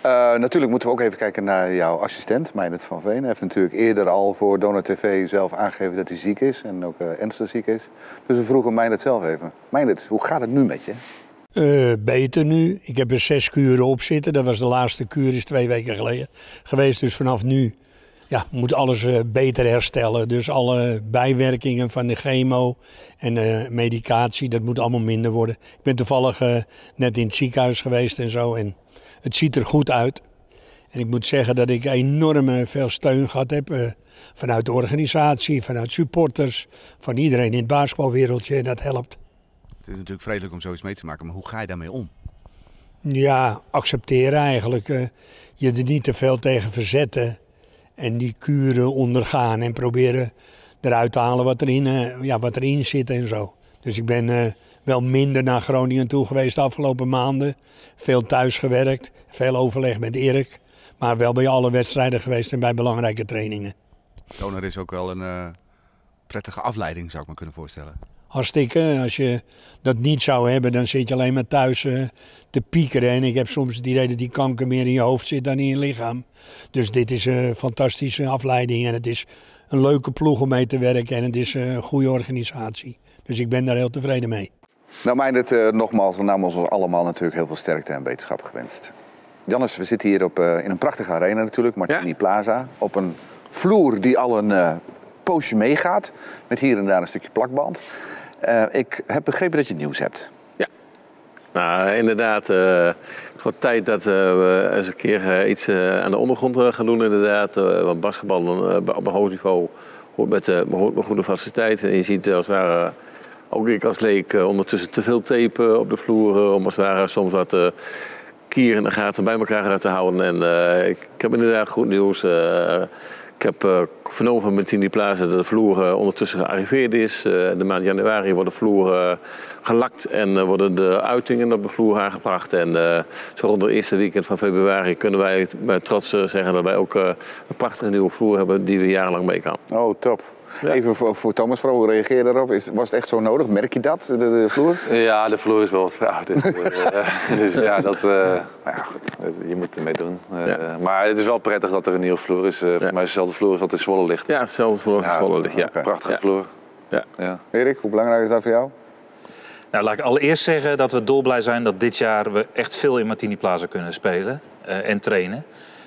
Uh, natuurlijk moeten we ook even kijken naar jouw assistent, Meijnert van Veen. Hij heeft natuurlijk eerder al voor Donor TV zelf aangegeven dat hij ziek is en ook uh, ernstig ziek is. Dus we vroegen Meijnert zelf even. Meijnert, hoe gaat het nu met je? Uh, beter nu. Ik heb er zes kuren op zitten. Dat was de laatste kuur, is twee weken geleden geweest. Dus vanaf nu ja, moet alles uh, beter herstellen. Dus alle bijwerkingen van de chemo en uh, medicatie, dat moet allemaal minder worden. Ik ben toevallig uh, net in het ziekenhuis geweest en zo. En het ziet er goed uit. En ik moet zeggen dat ik enorm veel steun gehad heb. Vanuit de organisatie, vanuit supporters, van iedereen in het basketbalwereldje. Dat helpt. Het is natuurlijk vreselijk om zoiets mee te maken, maar hoe ga je daarmee om? Ja, accepteren eigenlijk. Je er niet te veel tegen verzetten. En die kuren ondergaan en proberen eruit te halen wat erin, uh, ja, wat erin zit en zo. Dus ik ben uh, wel minder naar Groningen toe geweest de afgelopen maanden. Veel thuis gewerkt, veel overleg met Erik. Maar wel bij alle wedstrijden geweest en bij belangrijke trainingen. Donor is ook wel een uh, prettige afleiding, zou ik me kunnen voorstellen. Hartstikke. Als je dat niet zou hebben, dan zit je alleen maar thuis uh, te piekeren. En ik heb soms het idee dat die kanker meer in je hoofd zit dan in je lichaam. Dus dit is een fantastische afleiding. En het is een leuke ploeg om mee te werken. En het is een goede organisatie. Dus ik ben daar heel tevreden mee. Nou, Meijnert, uh, nogmaals, namens ons allemaal natuurlijk heel veel sterkte en wetenschap gewenst. Jannes, we zitten hier op, uh, in een prachtige arena natuurlijk, Martini ja. Plaza. Op een vloer die al een uh, poosje meegaat. Met hier en daar een stukje plakband. Eh, ik heb begrepen dat je nieuws hebt. Nou, inderdaad. eh, het wordt tijd dat eh, we eens een keer iets aan de ondergrond gaan doen, inderdaad. Want basketbal op een hoog niveau hoort met, met goede faciliteiten. En je ziet als ware, ook ik als leek, ondertussen te veel tape op de vloer. om als het soms wat kieren en gaten bij elkaar te houden. En ik heb inderdaad goed nieuws. Ik heb eh, vernomen van Martini Plaza dat de vloer eh, ondertussen gearriveerd is. Eh, de maand januari wordt de vloer gelakt en worden de uitingen op de vloer aangebracht. En zo rond het eerste weekend van februari kunnen wij met trots zeggen dat wij ook een prachtige nieuwe vloer hebben die we jarenlang mee kan. Oh, top. Ja. Even voor, voor Thomas, vooral, hoe reageer je daarop? Is, was het echt zo nodig? Merk je dat, de, de vloer? Ja, de vloer is wel wat verouderd. [LAUGHS] Eh, dus ja, dat, eh, maar ja, goed, je moet ermee doen. Eh, Ja. Maar het is wel prettig dat er een nieuwe vloer is. Voor mij is dezelfde vloer als wat in Zwolle ligt. Ja, voor ons volle ligt. Ja. Prachtige Ja. vloer. Ja. Ja. Erik, hoe belangrijk is dat voor jou? Nou, laat ik allereerst zeggen dat we dolblij zijn dat dit jaar we echt veel in Martini Plaza kunnen spelen eh, en trainen.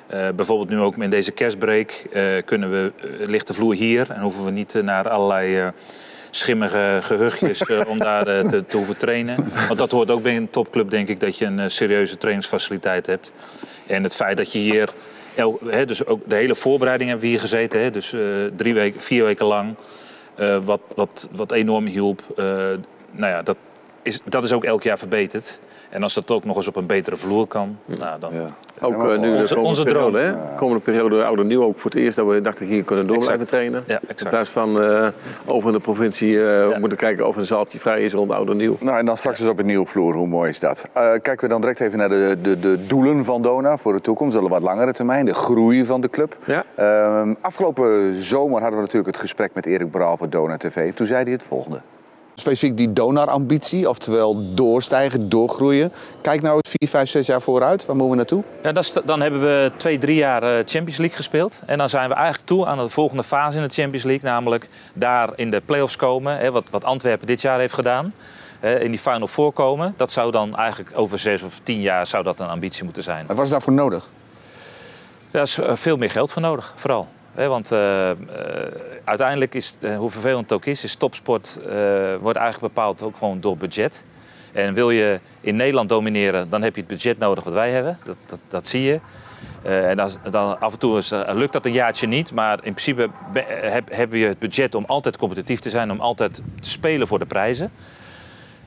Eh, bijvoorbeeld nu ook in deze kerstbreak eh, kunnen we, eh, ligt de vloer hier en hoeven we niet naar allerlei schimmige gehuchtjes eh, om daar te, hoeven trainen. Want dat hoort ook bij een topclub, denk ik, dat je een serieuze trainingsfaciliteit hebt. En het feit dat je hier, dus ook de hele voorbereiding hebben we hier gezeten, dus drie weken, vier weken lang. Wat, wat, wat enorm hielp. Nou ja, dat is, dat is ook elk jaar verbeterd. En als dat ook nog eens op een betere vloer kan, nou, dan... Ja. Ook eh, nu de Onze- komende onze periode, komende periode oude nieuw ook voor het eerst dat we dachten hier kunnen door Exact. blijven trainen. Ja, In plaats van eh, over in de provincie eh, Ja. moeten kijken of een zaaltje vrij is rond oude nieuw. Nou, en dan straks eens op een nieuwe vloer. Hoe mooi is dat? Eh, kijken we dan direct even naar de, de, de doelen van Dona voor de toekomst. De wat langere termijn, de groei van de club. Ja. Ehm, afgelopen zomer hadden we natuurlijk het gesprek met Erik Braal voor Dona TV. Toen zei hij het volgende. Specifiek die donarambitie, oftewel doorstijgen, doorgroeien. Kijk nou eens 4, 5, 6 jaar vooruit. Waar moeten we naartoe? Ja, dat is, dan hebben we twee, drie jaar eh, Champions League gespeeld. En dan zijn we eigenlijk toe aan de volgende fase in de Champions League. Namelijk daar in de play-offs komen. Hè, wat, wat Antwerpen dit jaar heeft gedaan. In die Final Four komen. Dat zou dan eigenlijk over zes of tien jaar zou dat een ambitie moeten zijn. Wat was daarvoor nodig? Daar is eh, veel meer geld voor nodig, vooral. Want eh, eh, uiteindelijk is, eh, hoe vervelend het ook is, is topsport wordt eigenlijk bepaald ook gewoon door budget. En wil je in Nederland domineren, dan heb je het budget nodig wat wij hebben. Dat, dat, dat zie je. En dan af en toe is, lukt dat een jaartje niet. Maar in principe heb, heb je het budget om altijd competitief te zijn, om altijd te spelen voor de prijzen.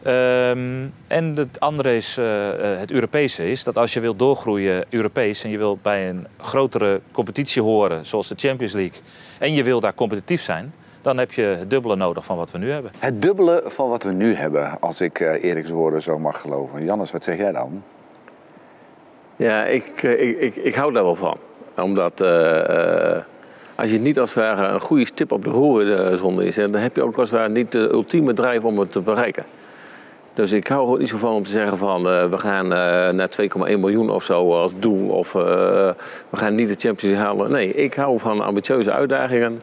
Ehm, en het andere is, eh, eh, het Europese is dat als je wilt doorgroeien Europees en je wilt bij een grotere competitie horen, zoals de Champions League, en je wil daar competitief zijn, dan heb je het dubbele nodig van wat we nu hebben. Het dubbele van wat we nu hebben, als ik eh Eriks woorden zo mag geloven. Jannes, wat zeg jij dan? Ja, ik, ik, ik, ik hou daar wel van. Omdat eh, eh, als je niet als het ware een goede stip op de horizon is, dan heb je ook als het ware niet de ultieme drijf om het te bereiken. Dus ik hou er niet zo van om te zeggen van eh, we gaan eh, naar 2,1 miljoen of zo als doel. Of eh, we gaan niet de Champions League halen. Nee, ik hou van ambitieuze uitdagingen.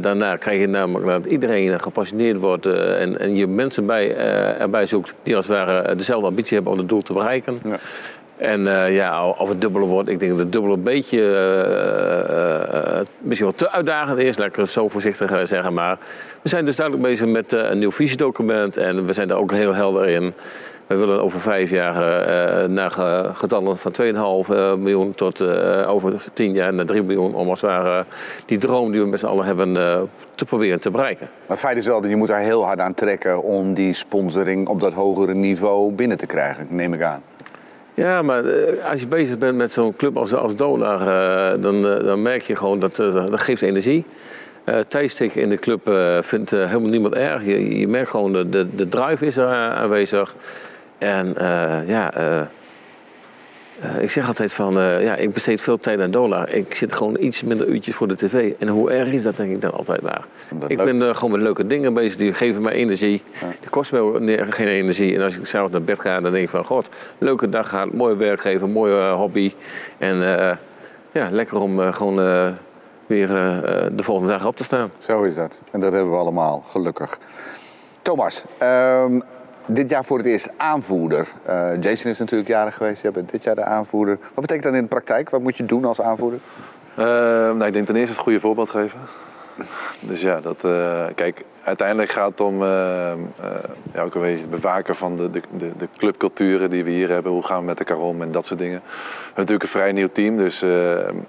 Daarna krijg je namelijk dat iedereen gepassioneerd wordt en, en je mensen bij, erbij zoekt die als het ware dezelfde ambitie hebben om het doel te bereiken. Ja. En eh, ja, of het dubbele wordt, ik denk dat het dubbele een beetje eh, eh, misschien wel te uitdagend is, laat ik het zo voorzichtig zeggen. Maar we zijn dus duidelijk bezig met een nieuw visiedocument en we zijn daar ook heel helder in. We willen over vijf jaar naar ge- getallen van 2,5 eh, miljoen tot over 10 jaar naar 3 miljoen. Om als het ware die droom die we met z'n allen hebben te proberen te bereiken. Maar het feit is wel dat je moet daar heel hard aan trekken om die sponsoring op dat hogere niveau binnen te krijgen, neem ik aan. Ja, maar eh, als je bezig bent met zo'n club als, als Donar, eh, dan, eh, dan merk je gewoon dat eh, dat geeft energie. Eh tijdstikken in de club vindt helemaal niemand erg. Je, je merkt gewoon de, de, de drive is aanwezig. En ja, eh, ik zeg altijd van, eh, ja, ik besteed veel tijd aan Donar. Ik zit gewoon iets minder uurtjes voor de tv. En hoe erg is dat, denk ik dan altijd maar. Ik leuk- ben eh, gewoon met leuke dingen bezig, die geven mij energie. Die kosten mij geen energie. En als ik s'avonds naar bed ga, dan denk ik van... God, leuke dag gehad, mooi werk geven, mooie hobby. En ja, lekker om gewoon weer de volgende dag op te staan. Zo is dat. En dat hebben we allemaal, gelukkig. Thomas, ehm, dit jaar voor het eerst aanvoerder. Eh, Jason is natuurlijk jarig geweest, jij bent dit jaar de aanvoerder. Wat betekent dat in de praktijk? Wat moet je doen als aanvoerder? Eh, nou, ik denk ten eerste het goede voorbeeld geven. Dus ja, dat, eh, kijk, uiteindelijk gaat het om eh, eh, ja, ook een beetje het bewaken van de, de, de, clubculturen die we hier hebben. Hoe gaan we met elkaar om en dat soort dingen. We hebben natuurlijk een vrij nieuw team, dus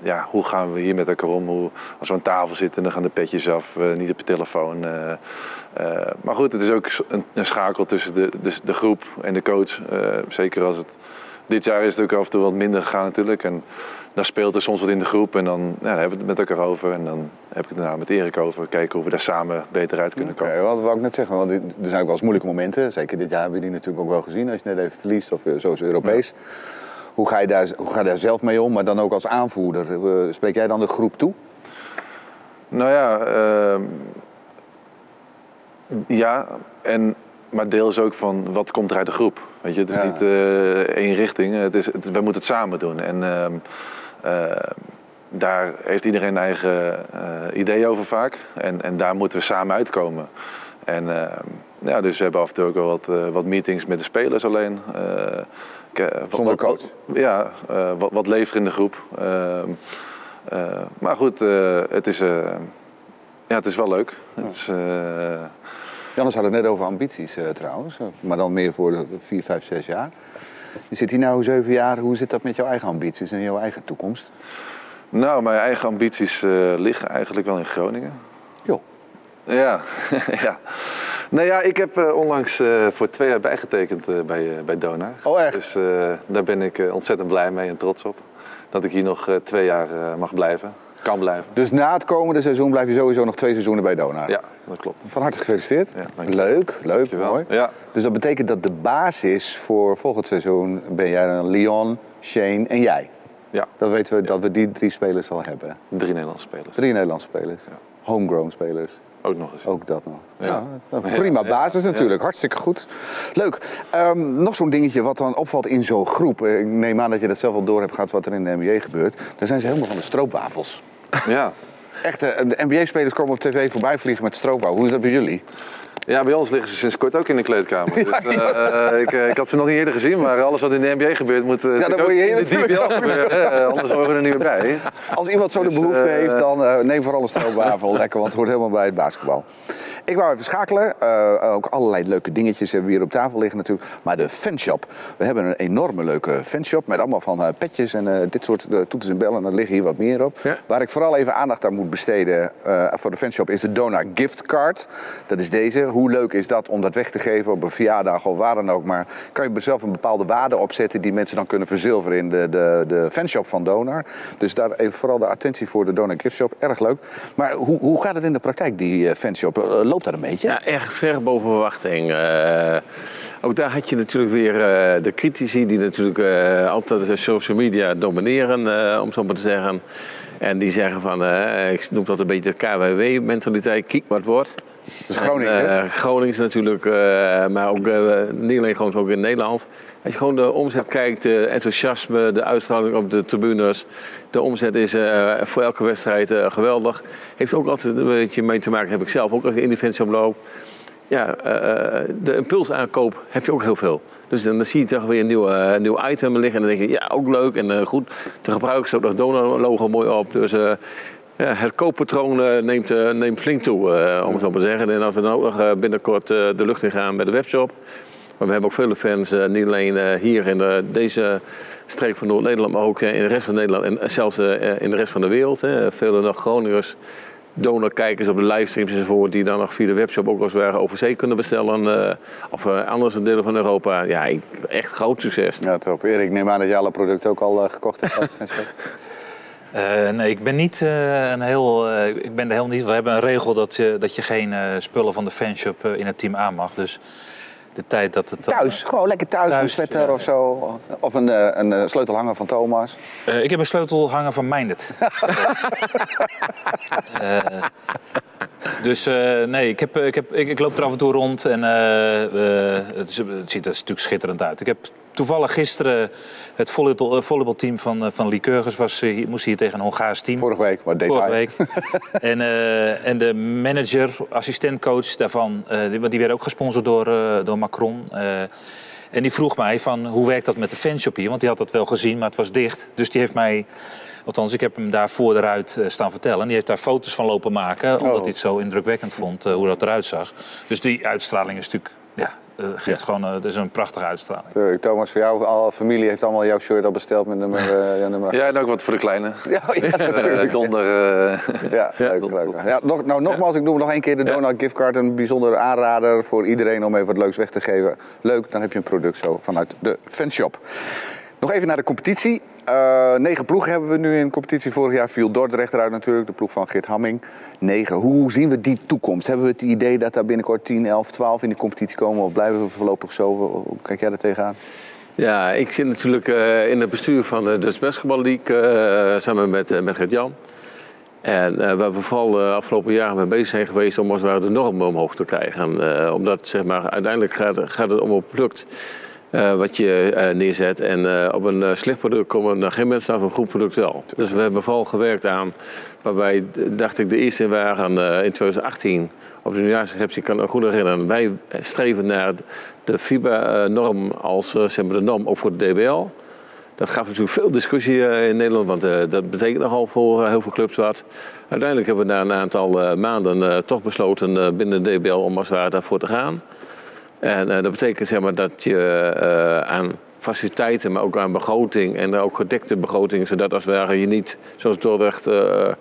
ja, hoe gaan we hier met elkaar om? Hoe, als we aan tafel zitten, dan gaan de petjes af, niet op je telefoon. maar goed, het is ook een, schakel tussen de, de, de groep en de coach. Zeker als het... Dit jaar is het ook af en toe wat minder gegaan natuurlijk. En dan speelt er soms wat in de groep en dan, ja, dan hebben we het met elkaar over. En dan heb ik het daarna met Erik over. Kijken hoe we daar samen beter uit kunnen komen. Oké, wat wou ik net zeggen, want er zijn ook wel eens moeilijke momenten. Zeker dit jaar hebben we die natuurlijk ook wel gezien. Als je net even verliest of eh, zoals Europees. Hoe, ga je daar, hoe ga je daar zelf mee om, maar dan ook als aanvoerder? Eh, Spreek jij dan de groep toe? Nou ja, ehm, ja, en, maar deel is ook van wat komt er uit de groep. Weet je, het is Ja. niet eh, één richting. Het is, het, we moeten het samen doen. En ehm, eh, daar heeft iedereen een eigen eh, idee over vaak. En, en daar moeten we samen uitkomen. En ehm, ja, dus we hebben af en toe ook wel wat, wat meetings met de spelers alleen. Wat- Zonder wat- coach? Ja, wat, wat leveren in de groep. Ehm, eh, maar goed, het, is, ja, het is wel leuk. Het is, Jannes had het net over ambities eh, trouwens, eh, maar dan meer voor de 4, 5, 6 jaar. Je zit hier nu zeven jaar, hoe zit dat met jouw eigen ambities en jouw eigen toekomst? nou, mijn eigen ambities eh, liggen eigenlijk wel in Groningen. Joh. Ja, [LAUGHS] ja. Nou ja, ik heb onlangs voor twee jaar bijgetekend bij, bij Donar. Oh, echt? Dus daar ben ik ontzettend blij mee en trots op. Dat ik hier nog twee jaar mag blijven, kan blijven. Dus na het komende seizoen blijf je sowieso nog twee seizoenen bij Donar. Ja, dat klopt. Van harte gefeliciteerd. Ja, leuk, leuk, mooi. Ja. Dus dat betekent dat de basis voor volgend seizoen ben jij dan Leon, Shane en jij. ja, Dan weten we dat we die drie spelers al hebben. drie Nederlandse spelers. Drie Nederlandse spelers. Homegrown spelers. Ook nog eens. Ook dat nog. Ja. Dat prima basis natuurlijk. Hartstikke goed. Leuk. Ehm, nog zo'n dingetje wat dan opvalt in zo'n groep. Eh, Ik neem aan dat je dat zelf al door hebt gehad wat er in de NBA gebeurt. Daar zijn ze helemaal van de stroopwafels. Ja. Echt, eh, de NBA-spelers komen op tv voorbij vliegen met stroopwafels. Hoe is dat bij jullie? Ja, bij ons liggen ze sinds kort ook in de kleedkamer. Dus, eh, eh, ik, eh, ik had ze nog niet eerder gezien, maar alles wat in de NBA gebeurt moet uh, dan moet je in de DBL gebeuren. anders horen we er niet meer bij. Als iemand zo de Dus, behoefte eh, heeft, dan neem vooral een stroopwafel. [LAUGHS] Lekker, want het hoort helemaal bij het basketbal. Ik wou even schakelen. Eh, ook allerlei leuke dingetjes hebben we hier op tafel liggen natuurlijk. Maar de fanshop. We hebben een enorme leuke fanshop met allemaal van eh, petjes en eh, dit soort toeters en bellen. Er liggen hier wat meer op. Ja. Waar ik vooral even aandacht aan moet besteden voor de fanshop is de Dona Gift Card. Dat is deze. Hoe leuk is dat om dat weg te geven op een verjaardag of waar dan ook. Maar kan je zelf een bepaalde waarde opzetten die mensen dan kunnen verzilveren in de, de, de fanshop van Donar. Dus daar even vooral de attentie voor de Donar Gift Shop. Erg leuk. Maar hoe, hoe gaat het in de praktijk, die fanshop? Een beetje? Ja, erg ver boven verwachting. Uh, ook daar had je natuurlijk weer uh, de critici die natuurlijk uh, altijd social media domineren, om zo maar te zeggen. En die zeggen van, ik noem dat een beetje de KWW-mentaliteit, kijk wat wordt. Dat is Groningen. En, uh, Groningen is natuurlijk, uh, maar ook uh, niet alleen gewoon ook in Nederland. Als je gewoon de omzet kijkt, de enthousiasme, de uitstraling op de tribunes. De omzet is voor elke wedstrijd geweldig. Heeft ook altijd een beetje mee te maken, heb ik zelf ook als ik in de loop. Ja, de impulsaankoop heb je ook heel veel. Dus dan zie je toch weer een nieuw, uh, nieuw item liggen. En dan denk je, ja, ook leuk en uh, goed te gebruiken. Ook nog Donor-logo mooi op. Dus uh, ja, het kooppatroon neemt, neemt flink toe, om het zo maar te zeggen. En als we dan nog binnenkort de lucht in gaan met de webshop. Maar we hebben ook vele fans, niet alleen hier in de, deze streek van Noord-Nederland, maar ook in de rest van Nederland en zelfs in de rest van de wereld. Vele nog Groningers donorkijkers op de livestreams enzovoort... die dan nog via de webshop ook als ware over zee kunnen bestellen. Of uh, andere delen van Europa. Ja, echt groot succes. Ja, top. Erik, ik neem aan dat je alle producten ook al gekocht hebt. Uh, nee, ik ben niet uh, een heel. Uh, ik ben er helemaal niet. We hebben een regel dat je, dat je geen spullen van de fanshop in het team aan mag. Dus de tijd dat het. Thuis, gewoon lekker thuis, thuis een sweater ja. of zo. Of een, een sleutelhanger van Thomas. ik heb een sleutelhanger van Minded. [LAUGHS] dus nee, ik, heb, ik, heb, ik, ik, loop er af en toe rond en het, is, het ziet er natuurlijk schitterend uit. Ik heb toevallig gisteren het volleybalteam van, van Lycurgus was, moest hier tegen een Hongaars team. Vorige week, maar detail. Vorige week. [LAUGHS] en, uh, en de manager, assistentcoach daarvan, uh, die, die werd ook gesponsord door, uh, door Macron. en die vroeg mij van hoe werkt dat met de fanshop hier? Want die had dat wel gezien, maar het was dicht. Dus die heeft mij Althans, ik heb hem daar voor de ruit eh, staan vertellen. En die heeft daar foto's van lopen maken, omdat Oh. hij het zo indrukwekkend vond eh, hoe dat eruit zag. Dus die uitstraling is natuurlijk, ja, eh, geeft gewoon, eh, het is een prachtige uitstraling. Tuurlijk, Thomas, voor jou, al familie heeft allemaal jouw shirt al besteld met nummer, eh, ja, nummer Ja, en ook wat voor de kleine. [LAUGHS] Ja, ja, natuurlijk. Donder. eh, [LAUGHS] Ja, leuk, leuk. Ja, nog, nou, nogmaals, ik noem nog één keer de Donald giftcard. Een bijzondere aanrader voor iedereen om even wat leuks weg te geven. Leuk, dan heb je een product zo vanuit de fanshop. Nog even naar de competitie. Eh, negen ploegen hebben we nu in de competitie. Vorig jaar viel Dordrecht eruit natuurlijk, de ploeg van Geert Hamming. Negen. Hoe zien we die toekomst? Hebben we het idee dat daar binnenkort 10, 11, 12 in de competitie komen? Of blijven we voorlopig zo? Hoe kijk jij er tegenaan? Ja, ik zit natuurlijk eh, in het bestuur van de Dutch Basketball League eh, samen met, eh, met Gert-Jan. En eh, waar we vooral de afgelopen jaren mee bezig zijn geweest om als het ware de normen omhoog te krijgen. Eh, omdat zeg maar, uiteindelijk gaat, gaat het om een product eh, wat je eh, neerzet. En eh, op een slecht product komen er geen mensen op een goed product wel. Dus we hebben vooral gewerkt aan, waarbij dacht ik de eerste waren in 2018 op de nieuwjaarsreceptie, ik kan me goed herinneren. Wij streven naar de FIBA-norm als zeg maar, de norm ook voor de DBL. Dat gaf natuurlijk veel discussie in Nederland, want dat betekent nogal voor heel veel clubs wat. Uiteindelijk hebben we na een aantal maanden toch besloten binnen de DBL om als het ware daarvoor te gaan. En eh, dat betekent zeg maar, dat je eh, aan faciliteiten, maar ook aan begroting en ook gedekte begroting, zodat als het ware je niet, zoals Dordrecht, eh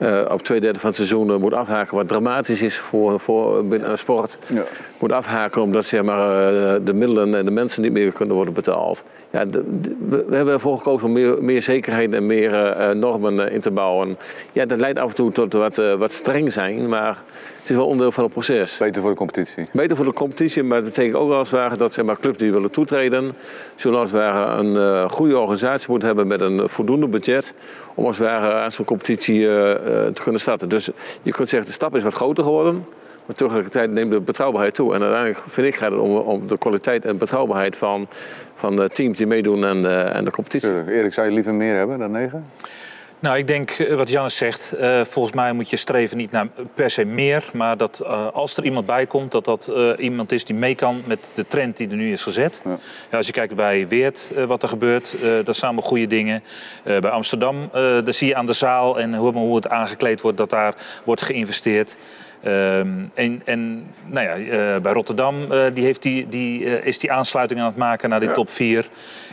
eh, op twee derde van het seizoen eh, moet afhaken, wat dramatisch is voor, voor binnen, sport. Ja. Moet afhaken omdat zeg maar, eh, de middelen en de mensen niet meer kunnen worden betaald. Ja, de- de- we, hebben ervoor gekozen om meer, meer zekerheid en meer eh, eh, normen eh, in te bouwen. Ja, dat leidt af en toe tot wat, eh, wat streng zijn, maar het is wel onderdeel van het proces. Beter voor de competitie. Beter voor de competitie, maar dat betekent ook als het ware dat zeg maar, clubs die willen toetreden, zullen als het ware een eh, goede organisatie moeten hebben met een voldoende budget om als het ware aan zo'n competitie eh, eh, te kunnen starten. Dus je kunt zeggen, de stap is wat groter geworden. Maar tegelijkertijd neemt de betrouwbaarheid toe. En uiteindelijk vind ik gaat het om, de kwaliteit en betrouwbaarheid van, van de teams die meedoen aan de, aan de competitie. Erik, zou je liever meer hebben dan negen? Nou, ik denk eh, wat Jannes zegt. eh, volgens mij moet je streven niet naar per se meer. Maar dat eh, als er iemand bij komt, dat dat iemand is die mee kan met de trend die er nu is gezet. Ja. Ja, als je kijkt bij Weert wat er gebeurt, dat zijn allemaal goede dingen. Bij Amsterdam, daar zie je aan de zaal en hoe, hoe het aangekleed wordt, dat daar wordt geïnvesteerd. Ehm, en en nou ja, bij Rotterdam die heeft die, die, is die aansluiting aan het maken naar die top 4.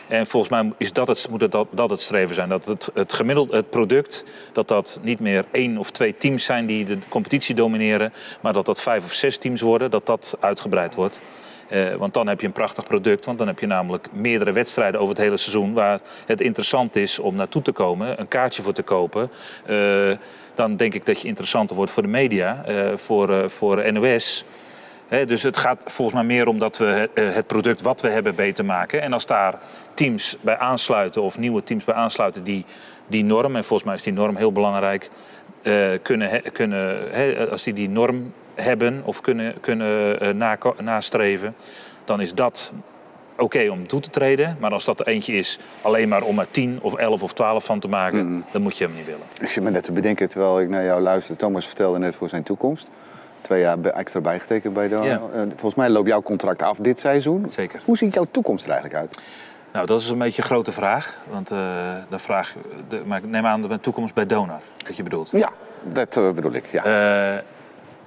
En volgens mij is dat het, moet het dat, het streven zijn. Dat het, het het product, dat dat niet meer één of twee teams zijn die de competitie domineren. Maar dat dat vijf of zes teams worden, dat dat uitgebreid wordt. Eh, want dan heb je een prachtig product. Want dan heb je namelijk meerdere wedstrijden over het hele seizoen... waar het interessant is om naartoe te komen, een kaartje voor te kopen. Eh, dan denk ik dat je interessanter wordt voor de media, eh, voor, voor NOS... Dus het gaat volgens mij meer om dat we eh, het product wat we hebben beter maken. En als daar teams bij aansluiten of nieuwe teams bij aansluiten die die norm, en volgens mij is die norm heel belangrijk, eh, kunnen, he- kunnen als die die norm hebben of kunnen, kunnen eh, nastreven, dan is dat oké om toe te treden. Maar als dat er eentje is alleen maar om er 10 of 11 of 12 van te maken, dan moet je hem niet willen. Ik zit me net te bedenken terwijl ik naar jou luisterde. Thomas vertelde net voor zijn toekomst. Twee jaar extra bijgetekend bij de. Ja. Eh, volgens mij loopt jouw contract af dit seizoen. Zeker. Hoe ziet jouw toekomst er eigenlijk uit? Nou, dat is een beetje een grote vraag. Want eh de vraag, de, maar ik neem aan dat mijn toekomst bij Donar, wat je bedoelt. Ja, dat eh, bedoel ik. Ja.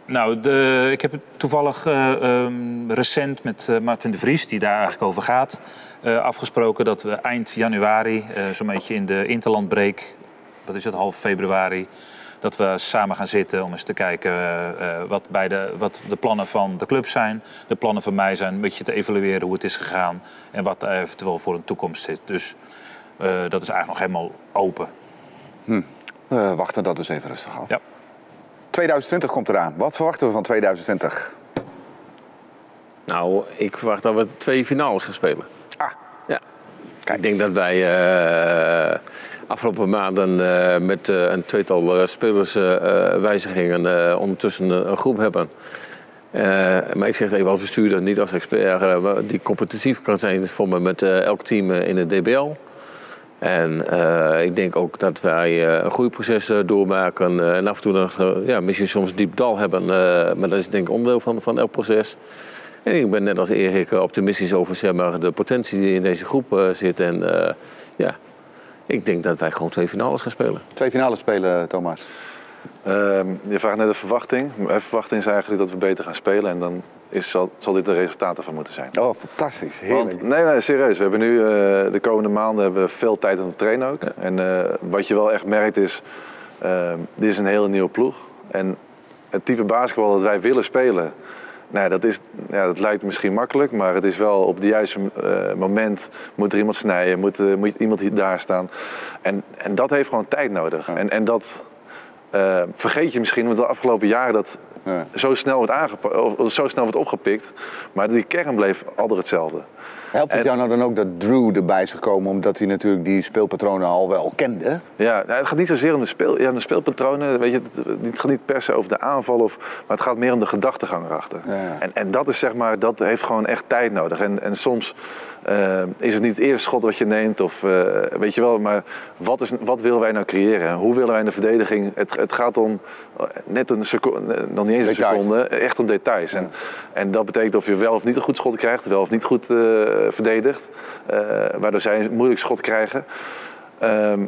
Nou, de, ik heb toevallig eh, ehm, recent met Martin de Vries, die daar eigenlijk over gaat, afgesproken dat we eind januari, zo'n beetje in de interlandbreek, wat is het, half februari, dat we samen gaan zitten om eens te kijken eh, eh, wat, bij de, wat de plannen van de club zijn. De plannen van mij zijn een beetje te evalueren hoe het is gegaan en wat er eventueel voor een toekomst zit. Dus eh, dat is eigenlijk nog helemaal open. We wachten dat dus even rustig af. Ja. 2020 komt eraan. Wat verwachten we van 2020? Nou, ik verwacht dat we twee finales gaan spelen. Ah, Ja. Ik denk dat wij eh, afgelopen maanden eh, met eh, een tweetal eh, spelerswijzigingen ondertussen een, groep hebben. Maar ik zeg het even als bestuurder, niet als expert, die competitief kan zijn voor me met elk team in de DBL. En ik denk ook dat wij een groeiproces doormaken en af en toe nog, ja, misschien soms diep dal hebben. maar dat is denk ik onderdeel van, van elk proces. En ik ben net als Erik optimistisch over zeg maar, de potentie die in deze groep zit. En ja, Ik denk dat wij gewoon twee finales gaan spelen. Twee finales spelen, Thomas. Ehm, je vraagt net de verwachting. Mijn verwachting is eigenlijk dat we beter gaan spelen. En dan is, zal, zal dit de resultaten van moeten zijn. Oh, fantastisch. Heerlijk. Want, nee, nee, serieus. We hebben nu eh, de komende maanden hebben we veel tijd aan het trainen ook. En eh, wat je wel echt merkt is, eh, dit is een hele nieuwe ploeg. En het type basketbal dat wij willen spelen, nou, dat, is, ja, dat lijkt misschien makkelijk, maar het is wel op het juiste eh, moment moet er iemand snijden, moet, eh, moet iemand hier daar staan. En, en dat heeft gewoon tijd nodig. En, en dat eh, vergeet je misschien, want de afgelopen jaren dat Ja. zo, snel wordt aangepa- of zo snel wordt opgepikt, maar die kern bleef altijd hetzelfde. Helpt het En- jou nou dan ook dat Drew erbij is gekomen, omdat hij natuurlijk die speelpatronen al wel kende? Ja, nou, het gaat niet zozeer om de, speel, ja, de speelpatronen. Weet je, het, gaat niet per se over de aanval, of, maar het gaat meer om de gedachtegang erachter. Ja. En, en dat is zeg maar, dat heeft gewoon echt tijd nodig. En, en soms eh, is het niet het eerste schot wat je neemt, of eh, weet je wel, maar wat, is, wat willen wij nou creëren? Hoe willen wij in de verdediging? Het, het gaat om eh, net een seconde, niet eens een seconde, echt om details. En, en dat betekent of je wel of niet een goed schot krijgt, wel of niet goed eh, verdedigt, eh, waardoor zij een moeilijk schot krijgen. Ehm,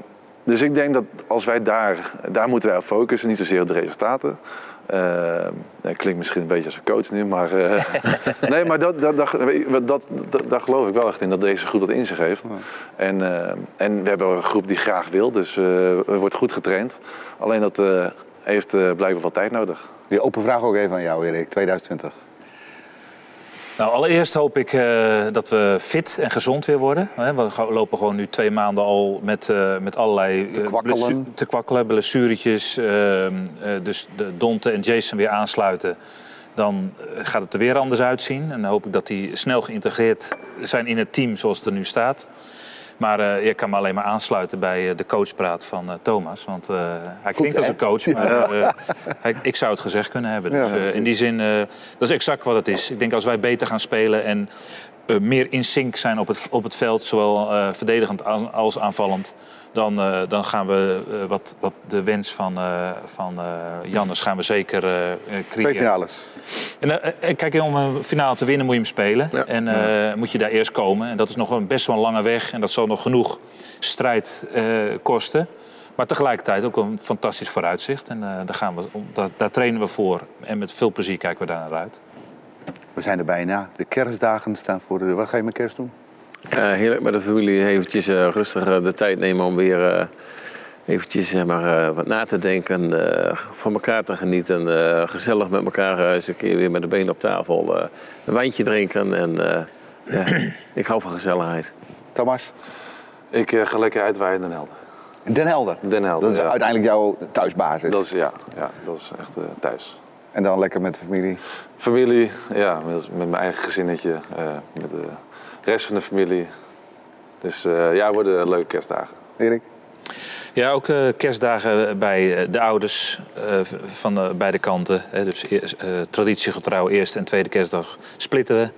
dus ik denk dat als wij daar, daar moeten wij op focussen, niet zozeer op de resultaten. Ehm, dat klinkt misschien een beetje als een coach nu, maar, eh, [LAUGHS] nee, maar dat, dat, dat, dat, dat, geloof ik wel echt in, dat deze groep dat in zich heeft. En, eh, en we hebben een groep die graag wil, dus er wordt goed getraind. Alleen dat heeft eh, blijkbaar wat tijd nodig. Die open vraag ook even aan jou, Erik, 2020. Nou, allereerst hoop ik eh, dat we fit en gezond weer worden. Hè, We gaan- lopen gewoon nu twee maanden al met, eh, met allerlei eh, kwakkelen. te kwakkelen, blessuretjes. ehm, eh, dus de Donte en Jason weer aansluiten. Dan gaat het er weer anders uitzien. En dan hoop ik dat die snel geïntegreerd zijn in het team zoals het er nu staat. Maar eh, ik kan me alleen maar aansluiten bij eh, de coachpraat van eh, Thomas. Want hij klinkt als een coach, maar hij- ik zou het gezegd kunnen hebben. Dus in die zin, dat is exact wat het is. Ik denk als wij beter gaan spelen en meer in sync zijn op het, op het veld, zowel verdedigend als aanvallend, dan, eh, dan gaan we eh, wat, wat de wens van, eh, van Jannes gaan we zeker eh, Twee creëren. finales. En, kijk, om een finale te winnen moet je hem spelen. Ja. En moet je daar eerst komen. En dat is nog een best wel een lange weg. En dat zal nog genoeg strijd kosten. Maar tegelijkertijd ook een fantastisch vooruitzicht. En daar, gaan we, daar, daar trainen we voor. En met veel plezier kijken we daar naar uit. We zijn er bijna. De kerstdagen staan voor de deur. Wat ga je met kerst doen? Eh, heerlijk met de familie eventjes eh, rustig eh, de tijd nemen om weer eh, eventjes zeg maar, eh, wat na te denken, eh, van elkaar te genieten. eh, gezellig met elkaar eens een keer weer met de benen op tafel eh, een wijntje drinken. En eh, ja, [CLEARS THROAT] ik hou van gezelligheid. Thomas? Ik eh, ga lekker uitwaaien in Den Helder. Den Helder. Den Helder, Dat is ja. uiteindelijk jouw thuisbasis. Dat is, ja, ja, dat is echt eh, thuis. En dan lekker met de familie. Familie, ja, met, met mijn eigen gezinnetje, eh, met de rest van de familie. Dus eh, ja, het worden leuke kerstdagen. Erik? Ja, ook eh, kerstdagen bij eh, de ouders eh, van eh, beide kanten. Hè. Dus eh, traditiegetrouw eerste en tweede kerstdag splitten we.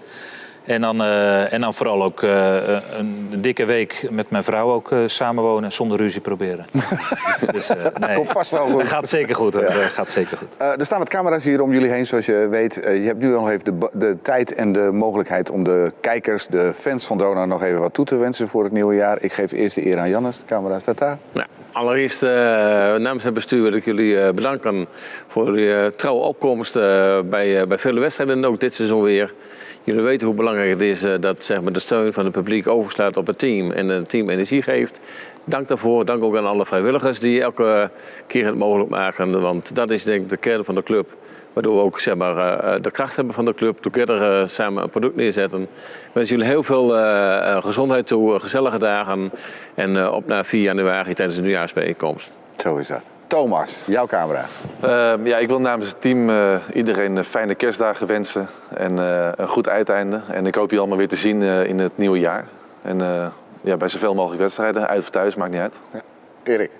En dan, eh, en dan vooral ook eh, een dikke week met mijn vrouw ook eh, samenwonen zonder ruzie proberen. [LAUGHS] dus, eh, nee. Komt vast wel goed. Het gaat zeker goed. hoor. Het gaat zeker goed. Eh, er staan wat camera's hier om jullie heen, zoals je weet. Eh, je hebt nu al even de, de tijd en de mogelijkheid om de kijkers, de fans van Dona, nog even wat toe te wensen voor het nieuwe jaar. Ik geef eerst de eer aan Jannes. De camera staat daar. Nou, allereerst eh, namens het bestuur wil ik jullie eh, bedanken voor jullie eh, trouwe opkomst eh, bij, eh, bij vele wedstrijden en ook dit seizoen weer. Jullie weten hoe belangrijk het is eh, dat zeg maar, de steun van het publiek overslaat op het team en het team energie geeft. Dank daarvoor. Dank ook aan alle vrijwilligers die elke keer het mogelijk maken. Want dat is denk ik de kern van de club. Waardoor we ook zeg maar, eh, de kracht hebben van de club. Together eh, samen een product neerzetten. Ik wens jullie heel veel eh, eh, gezondheid toe, eh, gezellige dagen. En eh, op naar 4 januari tijdens de nieuwjaarsbijeenkomst. Zo is dat. Thomas, jouw camera. Ehm, ja, ik wil namens het team eh, iedereen eh, fijne kerstdagen wensen en eh, een goed uiteinde. En ik hoop je allemaal weer te zien eh, in het nieuwe jaar. En ja, bij zoveel mogelijk wedstrijden, uit of thuis, maakt niet uit. Erik.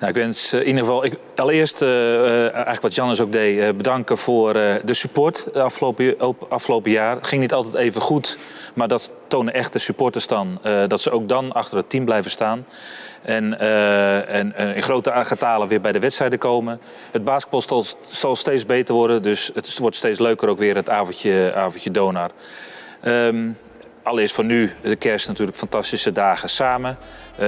Nou, ik wens eh, in ieder geval, ik, allereerst eh, eigenlijk wat Jannes ook deed, bedanken voor de support afgelopen, op- afgelopen jaar. Ging niet altijd even goed, maar dat tonen echt de supporters dan. dat ze ook dan achter het team blijven staan. En, en, in grote getalen weer bij de wedstrijden komen. Het basketbal zal, steeds beter worden, dus het wordt steeds leuker ook weer het avondje, avondje Donar. Ehm, allereerst voor nu, de kerst natuurlijk fantastische dagen samen.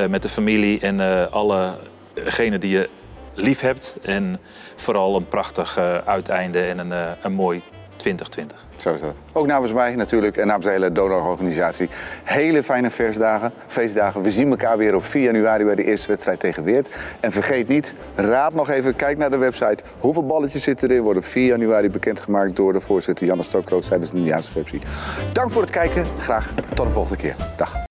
met de familie en eh allegenen die je lief hebt. En vooral een prachtig eh, uiteinde en een, eh, een mooi 2020. Zo is dat. Ook namens mij natuurlijk en namens de hele donororganisatie. Hele fijne feestdagen, feestdagen. We zien elkaar weer op 4 januari bij de eerste wedstrijd tegen Weert. En vergeet niet, raad nog even, kijk naar de website. Hoeveel balletjes zitten erin? Worden op 4 januari bekendgemaakt door de voorzitter Janne Stokroos tijdens de nieuwjaarsreceptie. Dank voor het kijken. Graag tot de volgende keer. Dag.